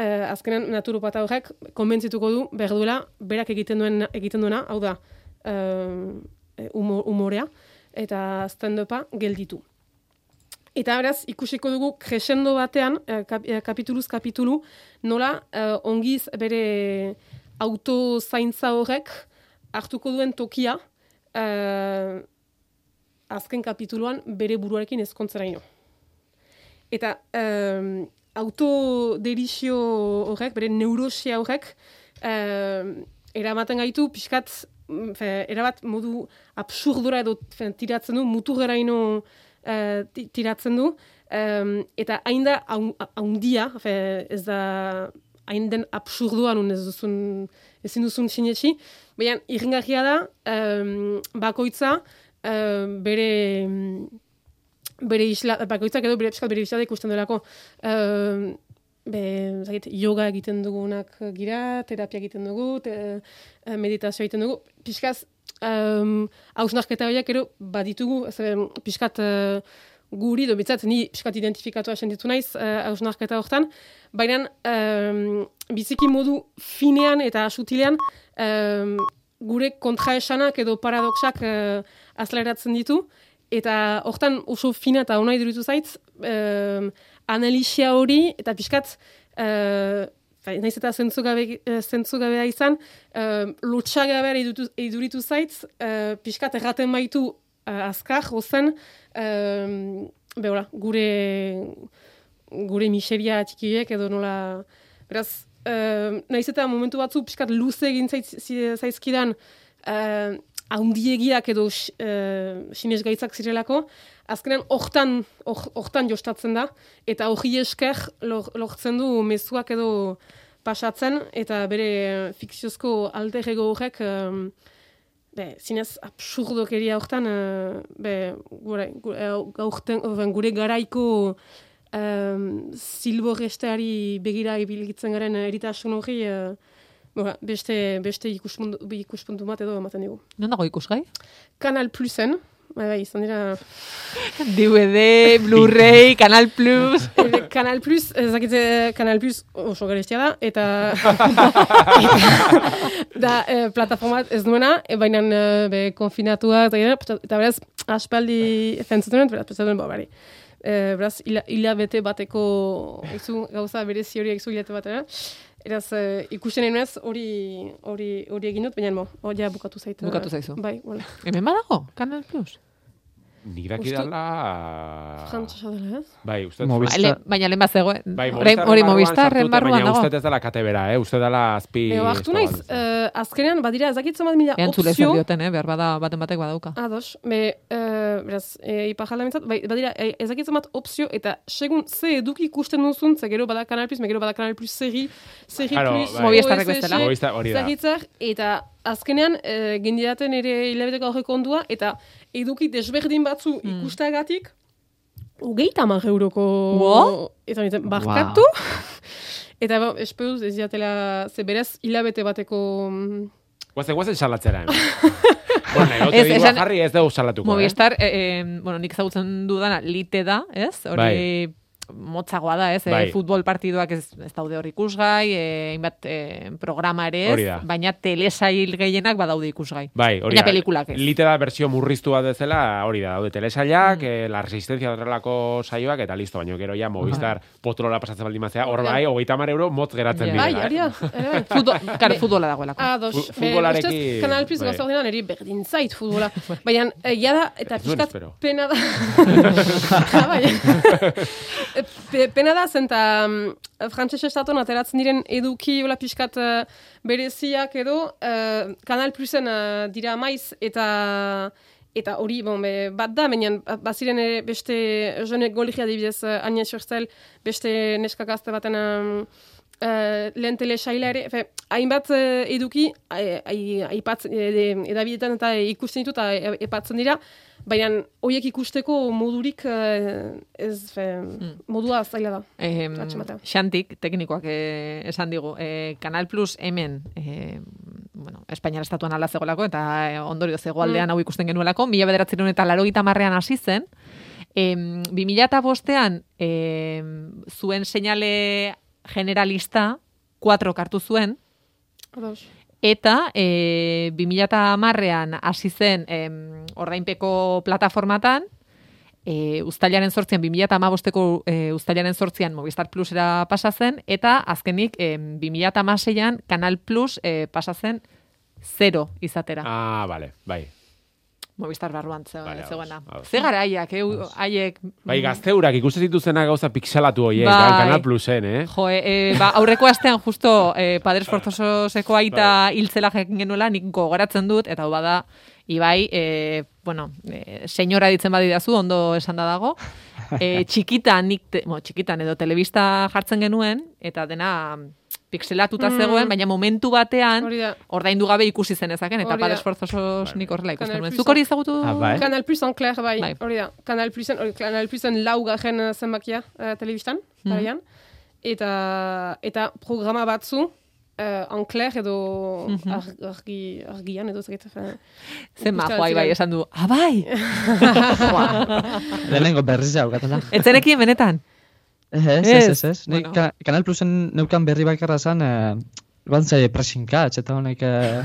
eh, azkenean naturopata horrek konbentzituko du behar duela berak egiten duen egiten duena, hau da, humo- humorea eta stand-upa gelditu. Eta beraz, ikusiko dugu crescendo batean, eh, eh, kapituluz kapitulu, nola eh, ongiz bere auto zaintza horrek hartuko duen tokia eh, azken kapituluan bere buruarekin ezkontzeraino. Eta um, autoderizio horrek, bere neurosia horrek, um, eramaten gaitu pixkat, mm, fe, erabat modu absurdura edo fe, tiratzen du, mutu geraino uh, ti- tiratzen du, um, eta hain da haun- haundia, ez da hain den absurduan un ez duzun, ezin duzun sinetxi, baina irringarria da, um, bakoitza, um, bere bere isla, bakoitzak edo bere, bere isla ikusten delako um, be, zait, yoga egiten dugunak gira, terapia egiten dugu, te, eh, meditazioa egiten dugu, um, hausnarketa horiek ero baditugu, ez, pixkat eh, guri, do bitzat, ni pixkat identifikatu senditu naiz uh, hausnarketa hortan, baina um, biziki modu finean eta sutilean um, gure kontraesanak edo paradoxak uh, azleratzen ditu, eta hortan oso fina eta ona iduritu zaitz, um, analisia hori, eta pixkat, uh, naiz eta zentzugabe, eh, zentzugabea izan, uh, lotxagabea iduritu, zaitz, uh, pixkat erraten baitu uh, azkar, ozen, um, behola, gure, gure miseria txikiek edo nola, beraz, uh, naiz eta momentu batzu pixkat luze egin zaitz, zaizkidan, uh, haundiegiak edo uh, sinez gaitzak zirelako, azkenean hortan, hor- hortan jostatzen da, eta hori esker lor, lortzen du mezuak edo pasatzen, eta bere fikziozko alter ego horrek um, be, zinez absurdokeria hortan, eh, be, gure, eh, gaurten, gure garaiko um, zilborresteari begira ibilgitzen garen eritasun hori, eh, bora, beste, beste ikuspuntu, ikuspuntu bat edo ematen digu. Non dago ikusgai? Kanal Plusen, bai, bai, izan dira, DVD, Blu-ray, (laughs) Canal Plus. Ebe, Kanal Plus, ez dakitze Kanal Plus oso garestia da, eta, (laughs) da, e, plataforma ez duena, e, baina e, be, konfinatua, eta, eta beraz, aspaldi fentzuten dut, beraz, pentsatzen dut, bo, bari. E, beraz, hila, hilabete bateko gauza berezi hori hilabete batera. Eraz, e, ikusten enez, hori hori hori egin dut, baina, bo, hori bukatu zaitu. Bukatu zaizu. Bai, bueno. Hemen badago, Canal Plus. Nik daki Uste- dala... Frantzesa dela, ez? Bai, uste Movistar. Ba, le- baina lehen bat zegoen. Bai, hori Movistarren barruan Baina dago. uste ez dela kate bera, eh? Uste dela azpi... Eo, hartu naiz, eh, azkenean, badira, ez dakitzen bat mila Eantzule zer opzio, dioten, eh? behar bada baten batek badauka. Ados, be, uh, beraz, e, ipajalda bintzat, bai, badira, e, ezakitzen bat opzio, eta segun ze eduki ikusten duzun, ze gero bada Kanal Plus, me gero bada Kanal Plus seri, seri Claro, plus, bai. Movistarrek bezala. Movistar hori da. ezakitzak, eta azkenean, e, gindidaten ere hilabeteko horreko ondua, eta eduki desberdin batzu Hmm. ikustagatik, hogeita hamar euroko... Eta nintzen, barkatu? (laughs) Eta, bo, espeduz, ez diatela, ze berez, hilabete bateko... mm, Guazen, guazen salatzera. hemen. (laughs) bueno, Ez, esan- jarri ez dugu salatuko, Movistar, eh? eh, bueno, nik ezagutzen dudana, lite da, ez? Hori Bai. Motzagoa da, ez? Bai. Eh, futbol partiduak ez, ez daude hor ikusgai, eh, hainbat eh, programa ere ez, baina telesail gehienak badaude ikusgai. Bai, hori da. pelikulak ez. Lite da versio murriztu bat bezala, hori da, daude telesailak, Mm. eh, la resistencia horrelako saioak, eta listo, baino gero ja Movistar potrola pasatzen baldin mazea, hor bai, hogeita mar euro motz geratzen Ja. dira. Bai, eh? hori da, bai. (laughs) Futbol, karo, futbola dagoelako. Ados, be, futbolarekin, ustez, Kanal Plus bai. gauza ordenan, eri berdin zait futbola. Baina, egia da, eta espero. pena da. (laughs) (laughs) Ah, bai. Pe- pena da, zen ta, mm, frantses estatuan ateratzen diren eduki hola pixkat eh, bereziak edo, eh, Kanal Plusen eh, dira maiz, eta eta hori, bon, be, bat da, baina baziren ere beste jone goligia dibidez, uh, Anya Xurstel, beste neska gazte baten um, uh, lehen telesaila ere, fe, hainbat uh, eduki, ai- ai- aipatz, e, edabidetan eta ikusten ditu eta epatzen dira, baina horiek ikusteko modurik ez, fe, modua zaila da. Eh. Xantik, teknikoak eh, esan digu, eh, Canal Plus hemen, eh, bueno, Espainiar estatuan ala zegoelako, eta eh, ondorio zegoaldean hau ikusten genuelako, mila bederatzen eta laro marrean hasi zen, em, 2000 eta bostean em, zuen seinale generalista, 4 kartu zuen, Ados. Eta e, 2010ean hasi zen em, ordainpeko plataformatan, e, uztailaren sortzian, 2008ko e, uztailaren sortzian Movistar Plusera pasa zen, eta azkenik em, 2016an Kanal Plus e, pasa zen zero izatera. Ah, vale, bai. Movistar barruan ados, zegoena. Ze garaiak, eh, haiek... Bai, gazteurak ikusten zituzena gauza pixelatu hoiek, Bai. bai. Kanal Plusen, eh? Jo, e, e, ba, aurreko astean justo e, Padres Forzososeko aita hiltzela jakin genuela, nik gogoratzen dut, eta bada, Ibai, e, bueno, e, senyora ditzen badidazu, ondo esan da dago, (laughs) e, txikitan, nik, te, bueno, txikitan edo telebista jartzen genuen, eta dena pixelatuta zegoen, baina momentu batean, ordaindu gabe ikusi zen ezaken, eta. Padres Forzosos nik horrela ikusten Canal nuen. Plus- Zuk hori ezagutu? Ah, bai. Kanal Plus en clair, bai, Bai. hori da. Kanal Plusen, hori, Kanal Plusen laugarren eh, zenbakia uh, telebistan, Mhm. garaian. Eta, eta programa batzu, uh, en clair edo Mhm. ar, argi, argian edo zekit. Zen ikusten majoa, ziren. Ibai, esan du, ah, bai! (laughs) (laughs) Lehenengo berriz jaukatela. Etzenekin benetan? Ez, ez, Ez, ez, bueno. ka- Kanal Plusen neukan berri bakarra zan, eh, guan zai pressing catch, eta honek eh,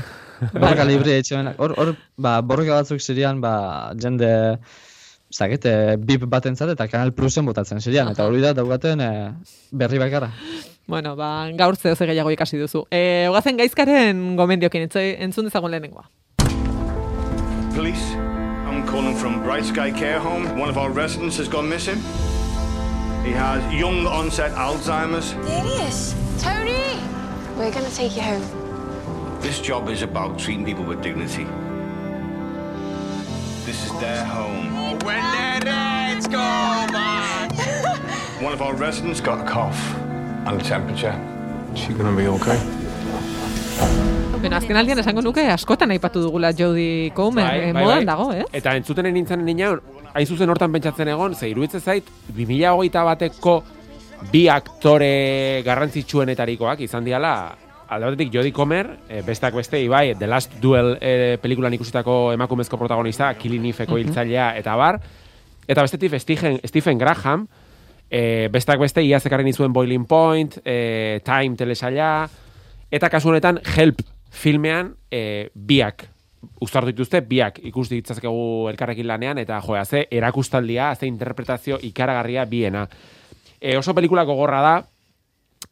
borroka libre etxean. Hor, hor, ba, borroka batzuk zirian, ba, jende, dakit, eh, bip batentzat eta Kanal Plusen botatzen zirian, eta hori da daugaten eh, berri bakarra. Bueno, ba, gaur zeo ze gehiago ikasi duzu. E, ogazen gaizkaren gomendiokin, entzu, entzun dezagun lehenengoa. Police, I'm calling from Bright Sky Care Home. One of our residents has gone missing. He has young onset Alzheimer's. There he is. Tony! We're going to take you home. This job is about treating people with dignity. This is their home. When the reds go by. (laughs) One of our residents got a cough and a temperature. She gonna be okay? Beno, azken aldian esango nuke askotan aipatu dugula Jodie Comer, Bai, eh, bai, modan bai. dago, ez? Eta entzutenen nintzen nina, hain zuzen hortan pentsatzen egon, ze iruditzen zait, 2008 bateko bi aktore garrantzitsuenetarikoak izan diala, alde batetik Jodie Comer, e, besteak beste, ibai, The Last Duel e, pelikulan ikusitako emakumezko protagonista, Killing Eve-eko hiltzailea, eta bar, eta bestetik Stephen, Stephen Graham, e, besteak beste, iaz ekarri nizuen Boiling Point, e, Time telesaila, eta kasu honetan Help filmean e, biak uztartu dituzte, biak ikus ditzazkegu elkarrekin lanean, eta joa, ze erakustaldia, ze interpretazio ikaragarria biena. E, oso pelikula gogorra da,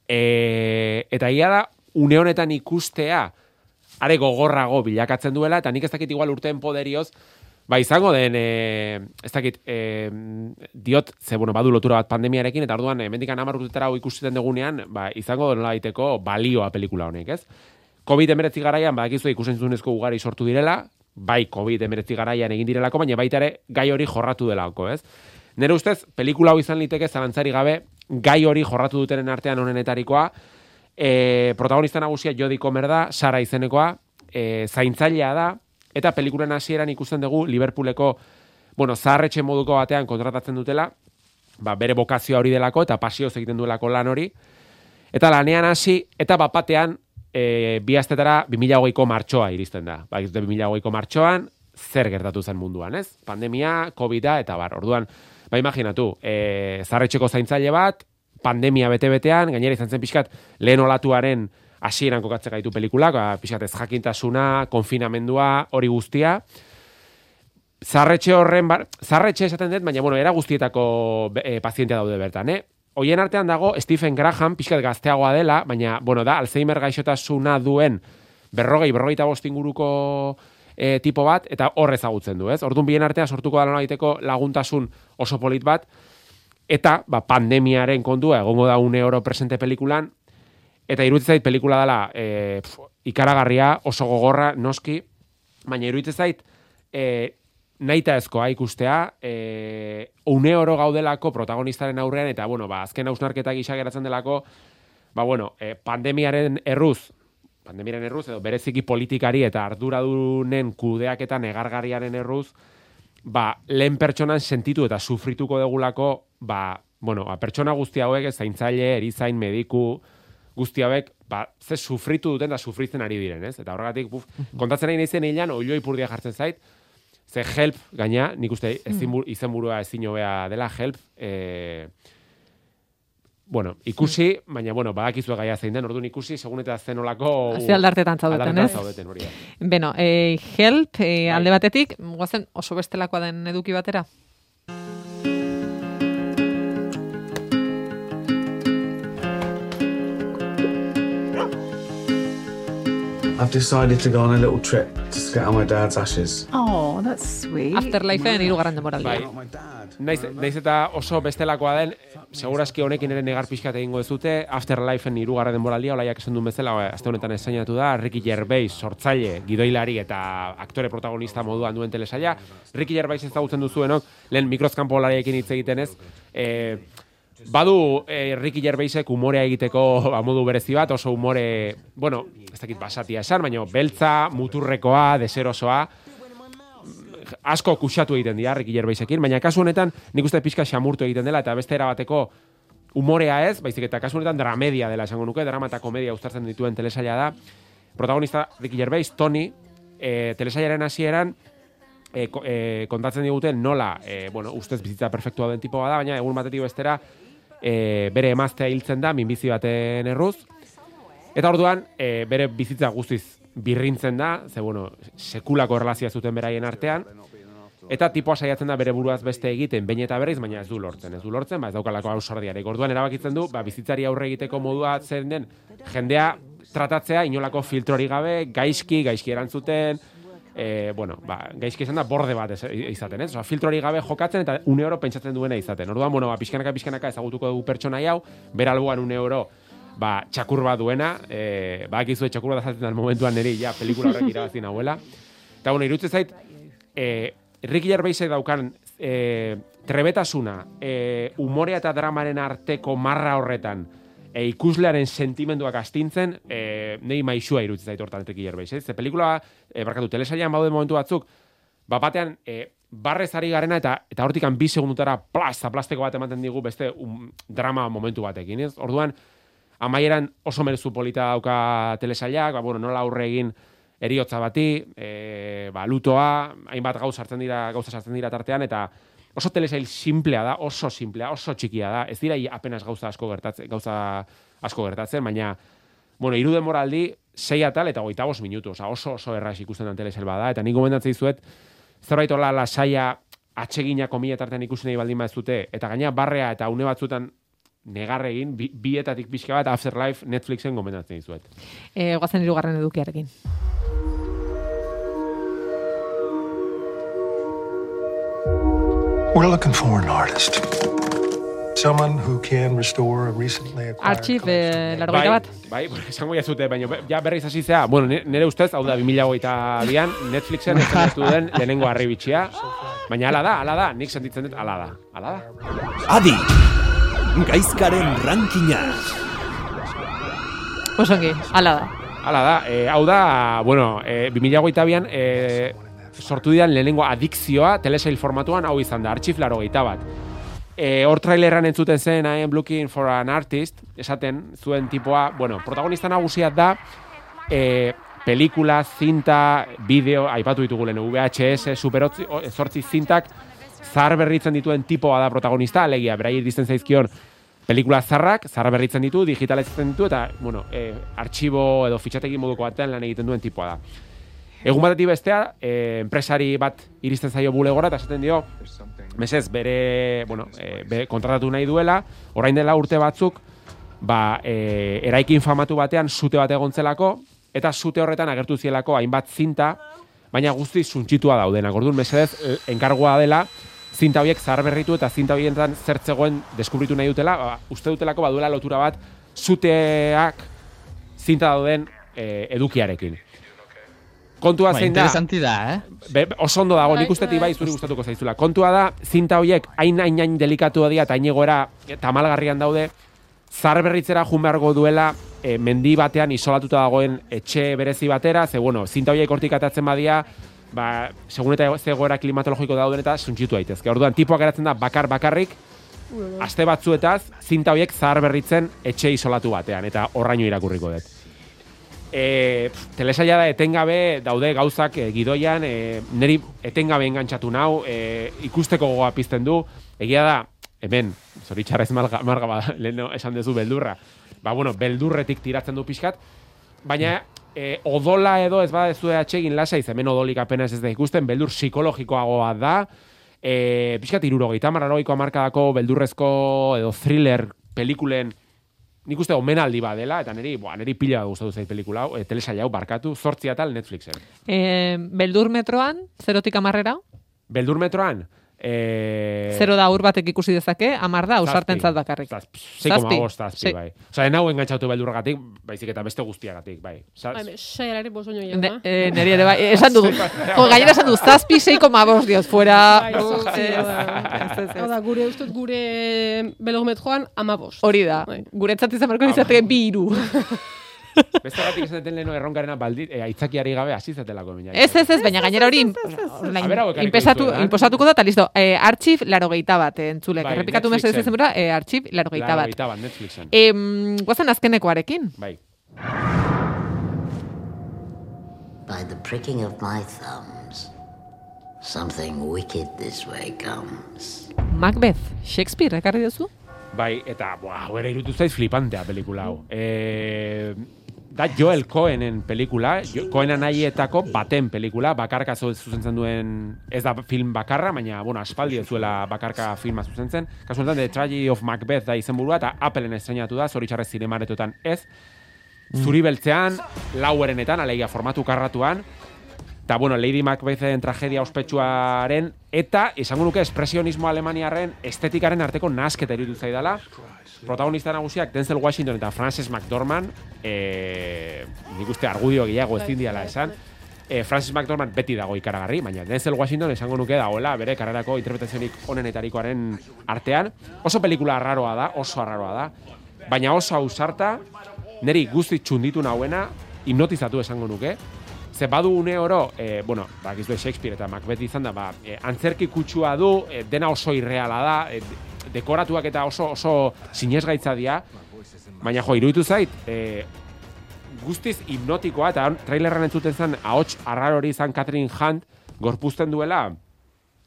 e, eta ia da, une honetan ikustea, are gogorrago bilakatzen duela, eta nik ez dakit igual urteen poderioz, ba izango den, e, ez dakit, e, diot, ze, bueno, badu lotura bat pandemiarekin, eta orduan, hemendikan hamar urtetara hau ikusten dugunean, ba, izango den daiteko balioa pelikula honek, ez? COVID-19 garaian, badakizu ikusentzunezko ugari sortu direla, bai COVID-19 garaian egin direlako, baina baita ere gai hori jorratu delako, ez? Nere ustez, pelikula hau izan liteke zalantzari gabe, gai hori jorratu dutenen artean honenetarikoa, e, protagonista nagusia Jodie Comer da, Sara izenekoa, e, zaintzailea da, eta pelikulen hasieran ikusten dugu Liverpooleko, bueno, zaharretxe moduko batean kontratatzen dutela, ba, bere bokazioa hori delako, eta pasioz egiten duelako lan hori, eta lanean hasi, eta bapatean, e, bi astetara 2008ko martxoa iristen da. Ba, 2008ko martxoan, zer gertatu zen munduan, ez? Pandemia, COVID-a, eta bar, orduan, ba, imaginatu, e, zarretxeko zaintzaile bat, pandemia bete-betean, gainera izan zen pixkat, lehen olatuaren hasieran kokatzen gaitu pelikulak, ba, pixkat ez jakintasuna, konfinamendua, hori guztia, zarretxe horren, bar, zarretxe esaten dut, baina, bueno, era guztietako e, pazientea daude bertan, eh? Hoien artean dago Stephen Graham, pixkat gazteagoa dela, baina, bueno, da, Alzheimer gaixotasuna duen berrogei, berrogeita bost inguruko e, tipo bat, eta hor ezagutzen du, ez? Orduan bien artean sortuko da egiteko laguntasun oso polit bat, eta ba, pandemiaren kontua egongo da une euro presente pelikulan, eta iruditzen zait pelikula dela e, pf, ikaragarria, oso gogorra, noski, baina iruditzen zait e, naita ezkoa ikustea, e, une oro gaudelako protagonistaren aurrean, eta bueno, ba, azken hausnarketa gisa geratzen delako, ba, bueno, e, pandemiaren erruz, pandemiaren erruz, edo bereziki politikari eta arduradunen kudeaketa negargarriaren erruz, ba, lehen pertsonan sentitu eta sufrituko degulako, ba, bueno, ba, pertsona guzti hauek, zaintzaile, erizain, mediku, guzti hauek, ba, ze sufritu duten da sufritzen ari diren, ez? Eta horregatik, buf, kontatzen nahi naizen hilan, oiloi purdia jartzen zait, ze help, gaina, nik uste ezin bur, izenburua ezin hobea dela, help, e, bueno, ikusi, baina, bueno, badakizu gaia zein den, orduan ikusi, segun eta zenolako... Ze aldartetan zaudeten, ez? zaudeten, hori da. Beno, eh, help, Bai. alde batetik, guazen oso bestelakoa den eduki batera. I've decided to go on a little trip to out my dad's ashes. Oh, that's sweet. Afterlifeen hirugarren demoraldia. Bai. Naiz, naiz eta oso bestelakoa den, segurazki honekin ere negar pixkat egingo dezute, Afterlifeen hirugarren denboraldia, olaiak esan duen bezala, aste honetan esainatu da, Ricky Gervais, sortzaile, gidoilari eta aktore protagonista moduan duen telesaia. Ricky Gervais ezagutzen duzuenok, lehen mikrozkampo lariekin hitz egiten ez, e, Badu eh, Ricky Gervaisek umorea egiteko ba, modu berezi bat, oso umore, bueno, ez dakit basatia esan, baina beltza, muturrekoa, deserosoa, asko kuxatu egiten dira Ricky Gervaisekin, baina kasu honetan nik uste pixka xamurtu egiten dela, eta beste erabateko umorea ez, baizik eta kasu honetan dramedia dela esango nuke, drama eta komedia uztartzen dituen telesaila da. Protagonista Ricky Gervais, Tony, e, telesailaren hasieran e, e, kontatzen diguten nola, e, bueno, ustez bizitza perfektua den tipoa da, baina egun batetik bestera e, bere emaztea hiltzen da, minbizi baten erruz, Eta orduan, e, bere bizitza guztiz birrintzen da, ze bueno, sekulako erlazioa zuten beraien artean, eta tipoa saiatzen da bere buruaz beste egiten, behin eta berriz, baina ez du lortzen, ez du lortzen, ba ez daukalako ausardiarik. Orduan erabakitzen du, ba bizitzari aurre egiteko modua zen den, jendea tratatzea inolako filtrori gabe, gaizki, gaizki erantzuten, e, bueno, ba, gaizki izan da borde bat ez- izaten, ez? Osa, filtrori gabe jokatzen eta une oro pentsatzen duena izaten. Orduan, bueno, ba, pixkanaka, pixkanaka ezagutuko dugu pertsonai hau, bera alboan une oro, ba, txakur bat duena, e, ba, ekizue txakur bat azaltzen momentuan niri, ja, pelikula horrek irabazi nahuela. Eta, bueno, irutzen zait, e, Ricky Gervaisek daukan e, trebetasuna, e, umorea eta dramaren arteko marra horretan, e, ikuslearen sentimenduak astintzen, e, nei maixua irutzen zaitu hortan etek ierbeiz, ez? Ze pelikula, e, barkatu, telesailan baude momentu batzuk, ba batean, e, barrez ari garena eta eta hortikan bi segundutara plasta plastiko bat ematen digu beste um, drama momentu batekin, ez? Orduan, amaieran oso merezu polita dauka telesailak, ba, bueno, nola aurre egin eriotza bati, e, ba, lutoa, hainbat gauza sartzen dira, gauza sartzen dira tartean, eta oso telesail simplea da, oso simplea, oso txikia da, ez dira apenas gauza asko gertatzen, gauza asko gertatzen, baina, bueno, iru demoraldi, sei atal eta goita bos minutu, oza, oso oso erraz ikusten dan telesail bada, eta nik gomendatzen dizuet, zerbait hola lasaia atsegina komila tartean ikusi nahi baldin dute, eta gaina barrea eta une batzutan negarre egin, bi, bietatik pixka bat Afterlife Netflixen gomendatzen dizuet. E, guazen irugarren edukiarekin. We're looking for an artist. Someone who can restore a recently acquired Archive, eh, largoita bat. Bai, (laughs) bai, esango jazute, baina ja berriz hasi zea, bueno, ni- nire ustez, hau da, 2008an, Netflixen (laughs) estrenatu den lehenengo arribitxia, baina ala da, ala da, nik sentitzen dut, ala da, ala da. Adi, gaizkaren rankina. Osongi, ala da. Hala da, e, hau da, bueno, e, 2008an e, sortu dian lehenengo adikzioa telesail formatuan hau izan da, artxiflaro gehieta bat. E, hor traileran entzuten zen, I am looking for an artist, esaten zuen tipoa, bueno, protagonista nagusia da, e, pelikula, zinta, bideo, aipatu ditugu lehen, VHS, super zortzi zintak, zahar berritzen dituen tipoa da protagonista, alegia, berai iristen zaizkion pelikula zarrak, zahar berritzen ditu, digitalizatzen ditu, eta, bueno, e, artxibo edo fitxategi moduko batean lan egiten duen tipoa da. Egun batetik bestea, e, enpresari bat iristen zaio bulegora, eta esaten dio, mesez, bere, bueno, e, bere kontratatu nahi duela, orain dela urte batzuk, ba, e, eraikin famatu batean sute bat egontzelako, eta sute horretan agertu zielako hainbat zinta, baina guzti suntxitua daudenak. Orduan, mesedez, enkargoa dela, zinta horiek zahar berritu eta zinta horietan zertzegoen deskubritu nahi dutela, ba, uste dutelako baduela lotura bat zuteak zinta dauden e, edukiarekin. Kontua Ba, zein da, interesanti da, eh? be, oso ondo dago, nik ustetik bai zuri gustatuko zaizula. Kontua da, zinta horiek hain hain hain delikatu dira eta hain egoera tamalgarrian daude, zar berritzera jun beharko duela e, mendi batean isolatuta dagoen etxe berezi batera, ze bueno, zinta horiek hortik atatzen badia, ba, segun eta ze egoera klimatologiko dauden eta suntxitu daitezke. Orduan, tipoak geratzen da bakar bakarrik, aste batzuetaz, zinta horiek zahar berritzen etxe isolatu batean, eta horraino irakurriko dut. E, telesaila da etengabe daude gauzak e, gidoian, e, niri etengabe engantzatu nau, e, ikusteko gogoa pizten du, egia da, hemen, zoritxarrez (laughs) marga, marga ba, lehen esan duzu beldurra, ba, bueno, beldurretik tiratzen du pixkat, baina e, odola edo ez bada du atxegin lasaiz, hemen odolik apenas ez da ikusten, beldur psikologikoagoa da, e, pixkat irurogeita marraroiko amarkadako beldurrezko edo thriller pelikulen nik uste omenaldi bat dela, eta niri, boa, niri pila gustatu zait pelikula e, telesaila hau, barkatu, zortzi atal Netflixen. E, beldur metroan, zerotik amarrera, Beldur metroan, e... zero da ur batek ikusi dezake, amar da, ausartentzat bakarrik. Bost, zazpi, Sei. bai. Osa, enau engantzatu beldurragatik, baizik eta beste guztiagatik, bai. Sa, Bai, saialari bosoño Ne, jauna. eh, neri ere bai, esan dugu. (laughs) Jo, gainera esan du, zazpi 6,5 dios, fuera... Bai, zortzi, hau da. Hau gure ustut gure belometroan amabost. Hori da, guretzat izan berko izateke bi iru. (laughs) beste gatik esan deten leheno erronkarena baldi, e, aitzakiari gabe hasi zatelako. baina. Ez, ez, ez, baina gainera hori A ber, hau ekarriko inpesatu, dizuet, eh? inposatuko da, eta listo. Eh, archiv laro gehieta bat, eh, entzulek. Bai, Errepikatu mesedez Netflixen. izenbura, eh, archiv laro gehieta bat. Laurogeita bat, Netflixen. Em, guazen azkenekoarekin. Bai. By the pricking of my thumbs, something wicked this way comes. Macbeth, Shakespeare, ekarri duzu? Bai, eta, buah, hau ere irutu zaiz flipantea pelikula hau. E, da Joel Cohenen pelikula, jo, Cohen anaietako baten pelikula, bakarka zuzentzen duen, ez da film bakarra, baina, bueno, aspaldi ez zuela bakarka filma zuzentzen. Kasu honetan, The Tragedy of Macbeth da izenburua, eta Appleen estrenatu da, zoritxarrez zinemaretotan ez. Zuri beltzean, lauerenetan, alegia formatu karratuan, eta, bueno, Lady Macbethen tragedia ospetsuaren, eta, izango nuke, espresionismo alemaniarren estetikaren arteko nasketa iruditu zaidala. Protagonista nagusiak Denzel Washington eta Frances McDormand, e, nik uste argudio gehiago ezin diala esan, e, Frances McDormand beti dago ikaragarri, baina Denzel Washington esango nuke dagoela bere karrerako interpretazionik onenetarikoaren artean. Oso pelikula arraroa da, oso arraroa da. baina oso ausarta, niri guzti txunditu nauena, hipnotizatu esango nuke, Ze badu une oro, e, bueno, ba, gizue Shakespeare eta Macbeth izan da, ba, e, antzerki kutsua du, e, dena oso irreala da, e, dekoratuak eta oso oso sinesgaitza dira, baina jo, iruditu zait, e, guztiz hipnotikoa, eta trailerran entzuten zen, ahots arrar hori izan Catherine Hunt, gorpuzten duela,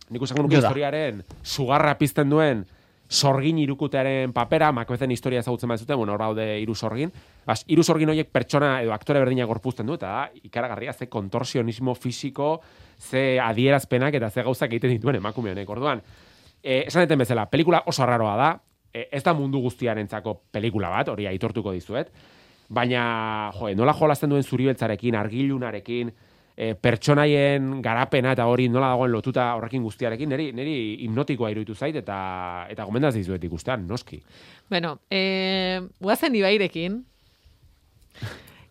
nik usango nuke historiaren sugarra pizten duen sorgin irukutearen papera, Macbethen historia ezagutzen bat zuten, bueno, hor daude hiru sorgin, Bas, hiru sorgin horiek pertsona edo aktore berdina gorpuzten du, eta ikaragarria ze kontorsionismo fisiko, ze adierazpenak eta ze gauzak egiten dituen emakume honek. Orduan, e, esan deten bezala, pelikula oso arraroa da, e, ez da mundu guztiarentzako pelikula bat, hori aitortuko dizuet, baina, jo, nola jolasten duen zuribeltzarekin, argilunarekin, e, pertsonaien garapena eta hori nola dagoen lotuta horrekin guztiarekin, niri, niri hipnotikoa iruditu zait eta eta gomendaz dizuet ikustean, noski. Bueno, eh, guazen Ibairekin.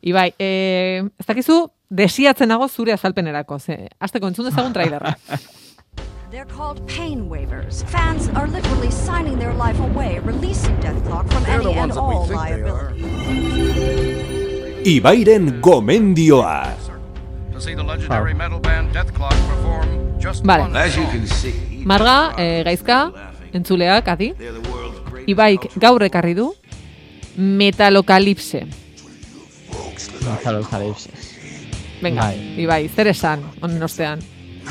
Ibai, eh, ez dakizu, desiatzen nago zure azalpenerako, ze, azteko entzun dezagun trailerra. (laughs) They're called pain waivers. Fans are literally signing their life away, releasing Death Clock from They're the any and all liability. Ibairen gomendioa. To see the legendary metal band Death Clock perform just Vale. one As you song. Marga, eh, gaizka, entzuleak, adi. Ibaik gaur ekarri du, metalokalipse. Metalokalipsis. Venga, Bai. Ibai, zer esan, honen ostean.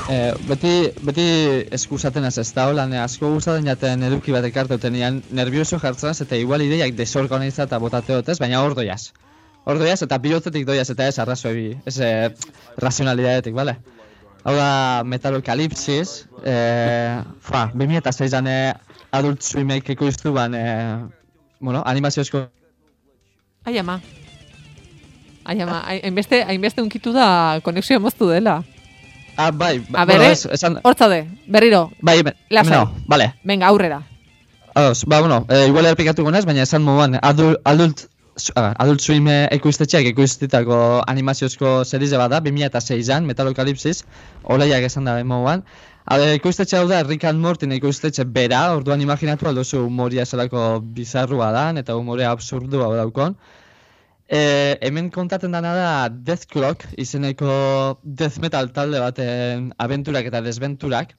Eh, beti, beti eskusaten ez ez da, hola, ne asko gustatzen jaten eduki bat ekarteuten nervioso jartzen az, eta igual ideiak desorganiza eta botateot ez, baina hor doiaz. Hor doiaz eta bihotzetik doiaz eta ez arrazoi, ez eh, razionalidadetik, bale? Hau da, Metalokalipsis, eh, fa, 2006an eh, Adult Swimek ikustu ban, eh, bueno, animaziozko Ai ama. Ai ama, ai- hainbeste, hainbeste unkitu da konexioa moztu dela. Ah, bai, ba, A ber, bueno, eh? esan, hor zaude, berriro. bai, Lasai. no, vale. Venga, aurrera. Ados, ba, bueno, e, igual erpikatu gonez, baina esan moduan, adult, adult, adult swim eh, ekoiztetxeak ekoiztetako animaziozko serize bat da, 2006an, Metalokalipsis, olaiak esan da moduan. Ade, ekoiztetxe hau da, Rick and Morty ekoiztetxe bera, orduan imaginatu aldozu humoria zelako bizarrua da, eta humorea absurdua daukon. E, hemen kontaten dana da Death Clock, izeneko death metal talde baten abenturak eta desbenturak,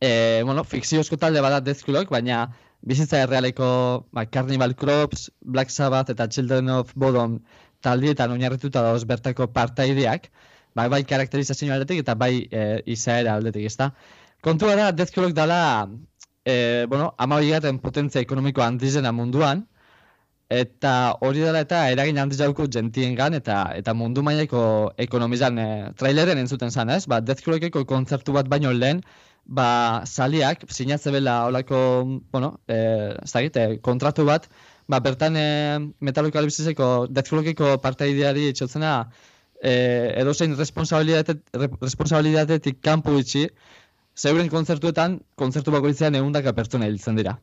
e, bueno, fikziozko talde bada Death Clock, baina bizitza errealeko ba, Carnival Corpse, Black Sabbath eta Children of Bodom taldietan oinarrituta dauz bertako partaideak, bai, bai karakterizazio aldetik eta bai e, izaera aldetik, ezta? Kontua da, Death Clock dala, e, bueno, ama potentzia ekonomiko handizena munduan, eta hori dela eta eragin handiz dauko gentiengan eta eta mundu mailako ekonomizan e, traileren entzuten zan, ez? Ba, Death Clockeko kontzertu bat baino lehen, ba, saliak, sinatze bela olako, bueno, e, ez dakit, e, kontratu bat, ba, bertan e, Metalokalipsiseko Death Clockeko partaideari itxotzena e, edozein responsabilitate, re, responsabilitatetik kanpo itxi, zeuren kontzertuetan, kontzertu bakoitzean ehundaka pertsona hiltzen dira.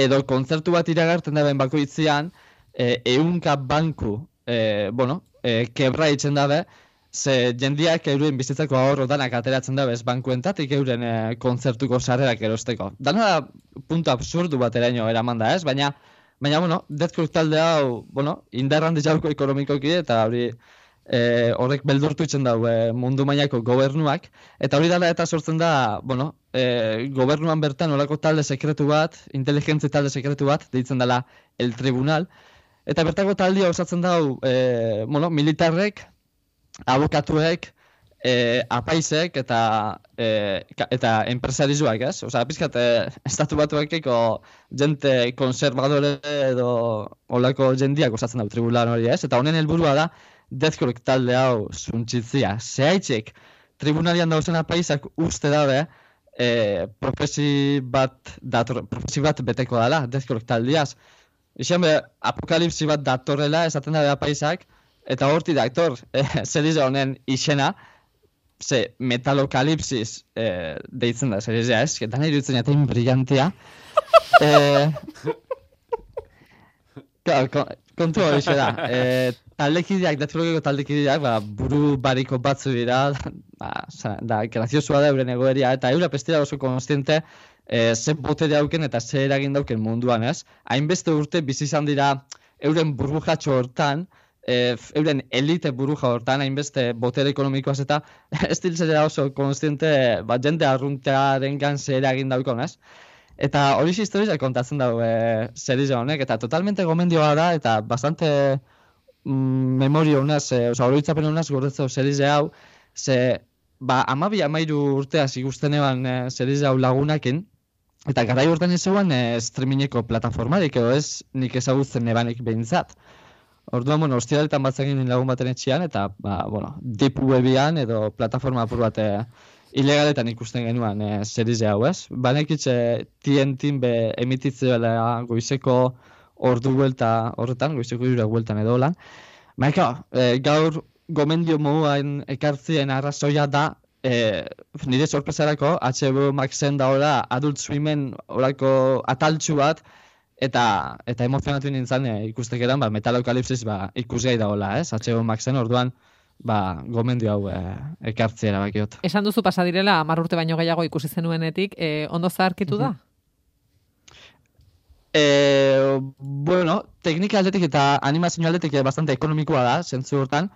Edo kontzertu bat iragartzen daben bakoitzean, e, ehunka banku, e, bueno, e, kebra itzen dabe, ze jendiak euren bizitzako ahorro danak ateratzen dabe ez bankuentatik euren e, kontzertuko sarrerak erosteko. Dana da puntu absurdu bat eraino eraman da ez, baina, baina, bueno, Death Clock talde hau, bueno, indarran dijauko ekonomikoki eta hori e, horrek beldurtu itzen dau e, mundu mailako gobernuak, eta hori dela eta sortzen da, bueno, e, gobernuan bertan olako talde sekretu bat, inteligentzi talde sekretu bat, deitzen dela el tribunal, eta bertako taldea osatzen dau, e, bueno, militarrek, abokatuek, e, apaisek eta e, eta enpresarizuak, ez? Osea, pizkat e, (laughs) estatu batuekeko jente konservadore edo olako jendiak osatzen dau tribulan hori, ez? Eta honen helburua da Clock talde hau zuntzitzia. Zehaitxek, tribunalian dauzen apaisak uste dabe, e, profesi bat, dator, profesi bat beteko dela, Death Clock taldeaz. Ixen be, apokalipsi bat datorrela esaten dabe apaisak, eta horti dator, (laughs) e, serize honen izena, ze metalokalipsis e, deitzen da serizea, ez? Eta nahi dutzen jaten brillantia. (laughs) e, Claro, ko- kontu hori da. E, taldekideak, deathlockeko taldekideak, ba, buru bariko batzu dira, ba, sa- da, graziosua da euren egoeria, eta eura pestira oso konstiente e, ze botere dauken eta ze eragin dauken munduan, ez? Hainbeste urte bizi izan dira euren burbujatxo hortan, e, euren elite buruja hortan, hainbeste botere ekonomikoaz eta (laughs) ez diltzera oso konstiente, ba, jende arruntearen gan ze eragin daukon, ez? Eta hori historia kontatzen dago e, serie honek, eta totalmente gomendioa da, eta bastante mm, memoria unaz, e, oza, oroitzapen unaz gordetzeo serie hau, ze, ba, amabi amairu urteaz ikusten eban e, serie hau lagunakin, eta garai hortan ez zegoen e, streamingeko plataformarik, edo ez nik ezagutzen ebanik behintzat. Orduan, bueno, ostialetan batzegin lagun baten etxean, eta, ba, bueno, deep webian edo plataforma apur bat e, ilegaletan ikusten genuen e, serize hau, ez? Banekitze TNT be emititzea goizeko ordu buelta horretan, goizeko jura bueltan edo lan. Baina, e, gaur gomendio moduan ekartzien arrazoia da, e, nire sorpresarako, HBO Maxen da ora Adult Swimmen orako ataltxu bat, eta eta emozionatu nintzen e, ikustekeran, ba, Metalocalypsis ba, ikusgai dagoela, ez? HBO Maxen orduan, ba, gomendio hau e, ekartzea erabakiot. Esan duzu pasa direla, hamar urte baino gehiago ikusi zenuenetik, e, ondo zaharkitu da? E, bueno, teknika aldetik eta animazio aldetik bastante ekonomikoa da, zentzu hortan.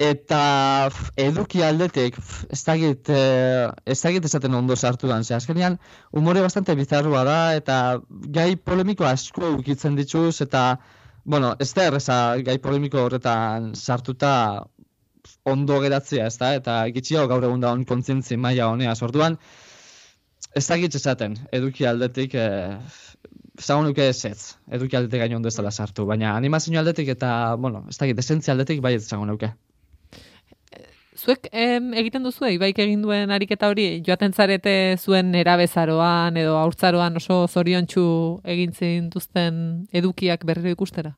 Eta f, eduki aldetik, f, ez dakit, eh, ez dakit esaten ondo sartu dan. Ze, azkenean, umore bastante bizarrua da, eta gai polemiko asko ukitzen dituz, eta, bueno, ez da erreza gai polemiko horretan sartuta ondo geratzea, ez da? Eta gitxio gaur egun da on kontzientzi maila honeaz. Orduan, ez dakit esaten, eduki aldetik, eh, zagun nuke ez, eduki aldetik gaino ondo ez dela sartu, baina animazio aldetik eta, bueno, ez dakit, esentzia aldetik bai ez zagun nuke. Zuek em, egiten duzu, ibaik egin duen ariketa hori, joaten zarete zuen erabezaroan edo haurtzaroan oso zoriontsu egin zintuzten edukiak berriro ikustera?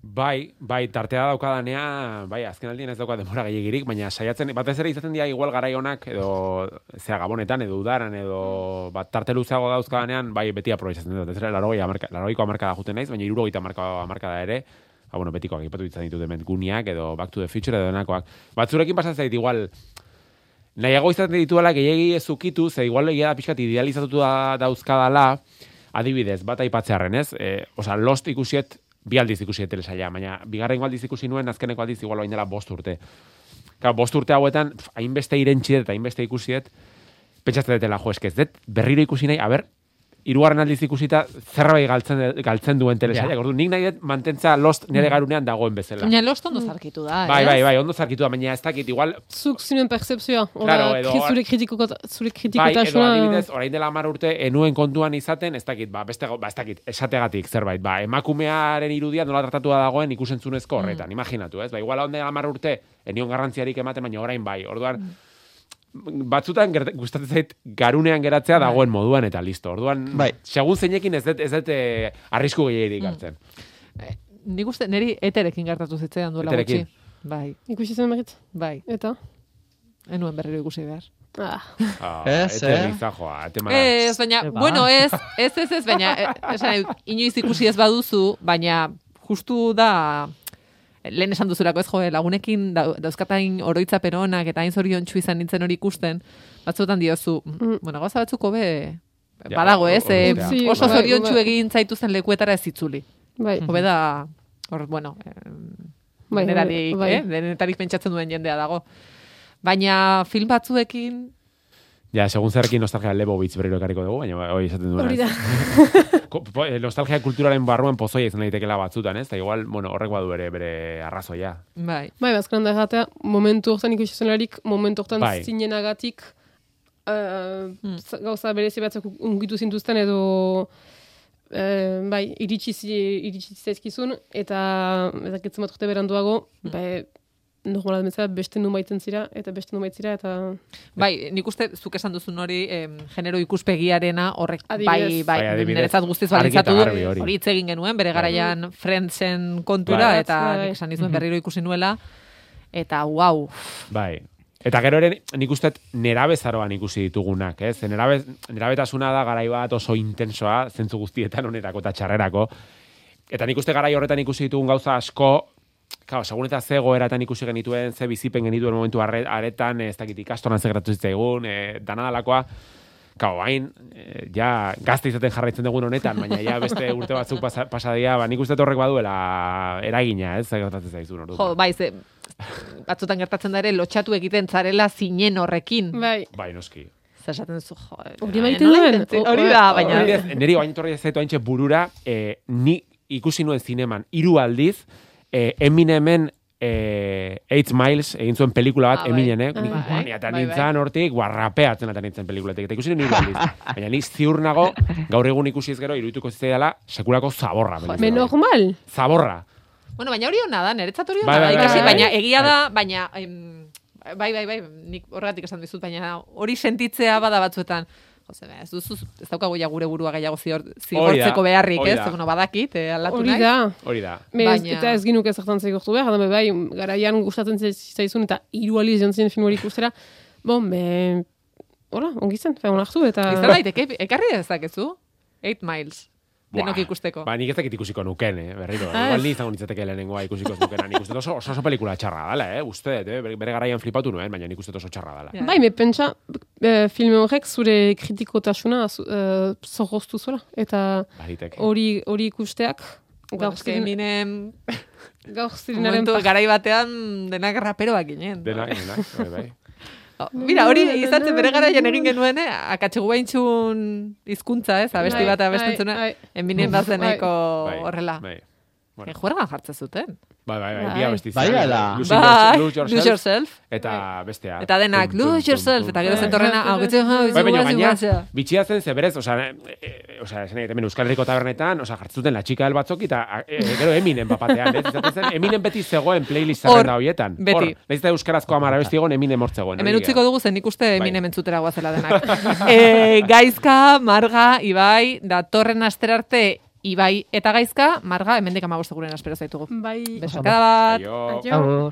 Bai, bai, tartea daukadanea, bai, azken aldien ez dauka demora gehiagirik, baina saiatzen, batez ere izaten dira igual garai honak, edo, zea, gabonetan, edo udaran, edo, bat, tarte luzeago dauzkadanean, bai, beti aprobetsatzen dut, ez ere, larogei amarka, larogeiko amarka da juten naiz, baina irurogeita amarka, amarka da ere, ba, bueno, betikoak ipatu ditzen ditut hemen guniak, edo Back to the Future, edo denakoak. Batzurekin pasatzen zait, igual, nahiago izaten dituela gehiagi ez ukitu, ze igual egia da pixkat idealizatutu da, dauzkadala, adibidez, bat aipatzearren, ez? E, osa, Lost ikusiet, bi aldiz ikusi telesaila, baina bigarrengo aldiz ikusi nuen, azkeneko aldiz igual bain dela bost urte. Claro, bost urte hauetan, hainbeste irentxiet eta hainbeste ikusiet, pentsatzen dutela, jo, eske ez dut berriro ikusi nahi, a ber, hirugarren aldiz ikusita zerbait galtzen galtzen duen telesaila. Ja. Ordu nik nahi dut mantentza Lost nire garunean dagoen bezala. Baina lost ondo zarkitu da, Bai, bai, bai, ondo zarkitu da, baina ez dakit, igual, Zuk zinen percepzioa. Claro, edo- zure kritiko zure bai, edo adibidez, orain dela hamar urte, enuen kontuan izaten, ez dakit, ba, beste, ba, ez dakit, esategatik zerbait, ba, emakumearen irudia nola tratatua dagoen ikusentzunezko horretan, imaginatu, ez? Ba, igual onde hamar urte, enion garrantziarik ematen, baina orain bai, orduan, batzutan gustatzen zait garunean geratzea dagoen moduan eta listo. Orduan, Bai. segun zeinekin ez dut ez dut eh, arrisku gehiagirik hartzen. Nik uste, niri eterekin gertatu zitzaidan duela Eterekin. gutxi. Bai, Ikusi zen berriz. bai. Eta? Enuen berriro ikusi behar. Ah. Ah, (laughs) Ez, eh? gizajoa, ete mara. Ez, baina, Eba. bueno, ez, ez, ez, ez, baina, eh, esan inoiz ikusi ez baduzu, baina justu da, lehen esan duzurako ez jo, lagunekin dau- dauzkatain oroitzapen onak eta hain zoriontsu izan nintzen hori ikusten, batzuetan diozu, mm. bueno, gauza batzuko be, badago ez, o- eh, o- Utzi, oso bai, zoriontsu bai. egin zaituzen lekuetara ez itzuli. Bai. Hobe da, hor, bueno, eh, Bai, denetarik, bai. eh, denetarik pentsatzen duen jendea dago. Baina film batzuekin, Ja, segun zerrekin nostalgia lebo bitz berriro ekarriko dugu, baina hori esaten duena. Hori da. (laughs) Eh, nostalgia kulturaren barruan pozoia izan daitekeela batzutan, ez? Eta igual, bueno, horrek badu ere bere arrazoia. bai, Bai, bazkaran da erratea, momentu hortan ikusi zenlarik, momentu hortan Bai. zinenagatik uh, Hmm. gauza berezi batzuk ungitu zintuzten edo uh, bai, iritsi, iritsi zaizkizun, eta ezakitzen bat urte beranduago, Hmm. bai, normala bezala beste numaiten zira, eta beste numaitzira, eta... Bai, nik uste zuk esan duzun hori em, genero ikuspegiarena horrek bai, Adibidez. bai, Bai, adibidez. niretzat guztiz balitzatu hori. Hitz egin genuen, bere garaian Friendsen kontura, Bai. eta Bai. nik esan nizuen berriro ikusi nuela, eta wow, Bai. Eta gero ere, nik uste nerabezaroan ikusi ditugunak, ez? Nerabe, nerabetasuna da garai bat oso intensoa, zentzu guztietan onerako eta txarrerako. Eta nik uste garai horretan ikusi ditugun gauza asko, Claro, segun eta ze goeratan ikusi genituen, ze bizipen genituen momentu aretan, ez dakit ikastoran ze gertatu zitzaigun, e, dana dalakoa. Kau, hain, eh, ja, gazte izaten jarraitzen dugun honetan, baina ja beste (laughs) urte batzuk pasa, pasadia, ba, nik uste horrek baduela eragina, ez, gertatzen zaizun ordu. Jo, bai, ze, batzutan gertatzen da ere lotxatu egiten zarela zinen horrekin. Bai. Bai, noski. Zer esaten duzu, jo. Hori eh, maite nola duen? Hori da, baina... Hori niri bain torri ez zaitu haintxe burura, eh, ni ikusi nuen zineman hiru aldiz, eh, Eminemen eh, Eight Miles egin zuen pelikula bat Ah, bai. Eminenek, Ah, nik, bai. eta Bai, nintzen hortik, guarrapeatzen eta nintzen pelikulatik, eta ikusi aldiz. (laughs) Baina ni ziur nago, gaur egun ikusiz gero, iruituko zitzaidala, sekulako zaborra. pelikula Me hori. normal. Zaborra. Bueno, baina hori hona da, niretzat hori Bai, hona da, bai, bai, ikasi, bai. baina egia da, baina... Em, bai, bai, bai, nik horregatik esan dizut, baina hori sentitzea bada batzuetan. Jose, ez duzu, ez daukagu ja gure burua gehiago zior, zigortzeko beharrik, ez? Bueno, badakit, eh, aldatu Hori da. Hori da. Me ez, Baina- eta ez ginuke zertan zigortu behar, da bai, garaian gustatzen zaizun eta hiru aliz jontzen film hori ikustera, bon, be, hola, ongi zen, fe onartu eta... Izan daiteke, ekarri dezakezu? 8 miles. Denok ikusteko. Ba, nik ez dakit ikusiko nuken, eh, berriro. Ah, Igual ez. ni izango nitzateke lehenengoa ikusiko nukena. Nik uste oso, oso, oso pelikula txarra dala, eh, uste, eh, bere, garaian flipatu nuen, baina nik uste oso txarra dala. Bai, me pentsa, eh, filme horrek zure kritikotasuna zu- eh, zorroztu zuela. Eta hori hori ikusteak, Bueno, gaur eske ziren, Eminem (laughs) gaur zirenaren momentu par- garai batean denak raperoak ginen. Denak, denak, bai, bai. Oh, Mira, hori izatzen bere garaian egin genuen, eh? Akatxegu baintxun hizkuntza, ez? Abesti Bai, bat abesten bai, bai. Eminem bazeneko Bai, horrela. Bai. Eh, juergan jartzen zuten. Bai, bai, bai, Bai. bi abesti. Bai. Lose, Bai, yourself, lose yourself. Eta bestea. Eta denak, lose yourself, eta gero zentorrena, hau, gitzu, hau, Bai, baina gitzu, gaina, gitzu, bitxia zen, ze berez, osea, e, e, osea, esan nahi, hemen Euskal Herriko tabernetan, osea, jartzuten la txika del batzok, eta e, e, gero Eminem bapatean, ez? Izaten zen, Eminem beti zegoen playlist zerrenda horietan. beti. Hor, eta Euskarazko amara besti egon Eminem hor zegoen. Hemen utziko dugu zen ikuste Bai. Eminem entzutera guazela denak. (laughs) e, gaizka, Marga, Ibai, datorren asterarte Ibai eta gaizka, marga, hemendik amabosta guren espero zaitugu. Bai. Besakada bat. Aio. Aio.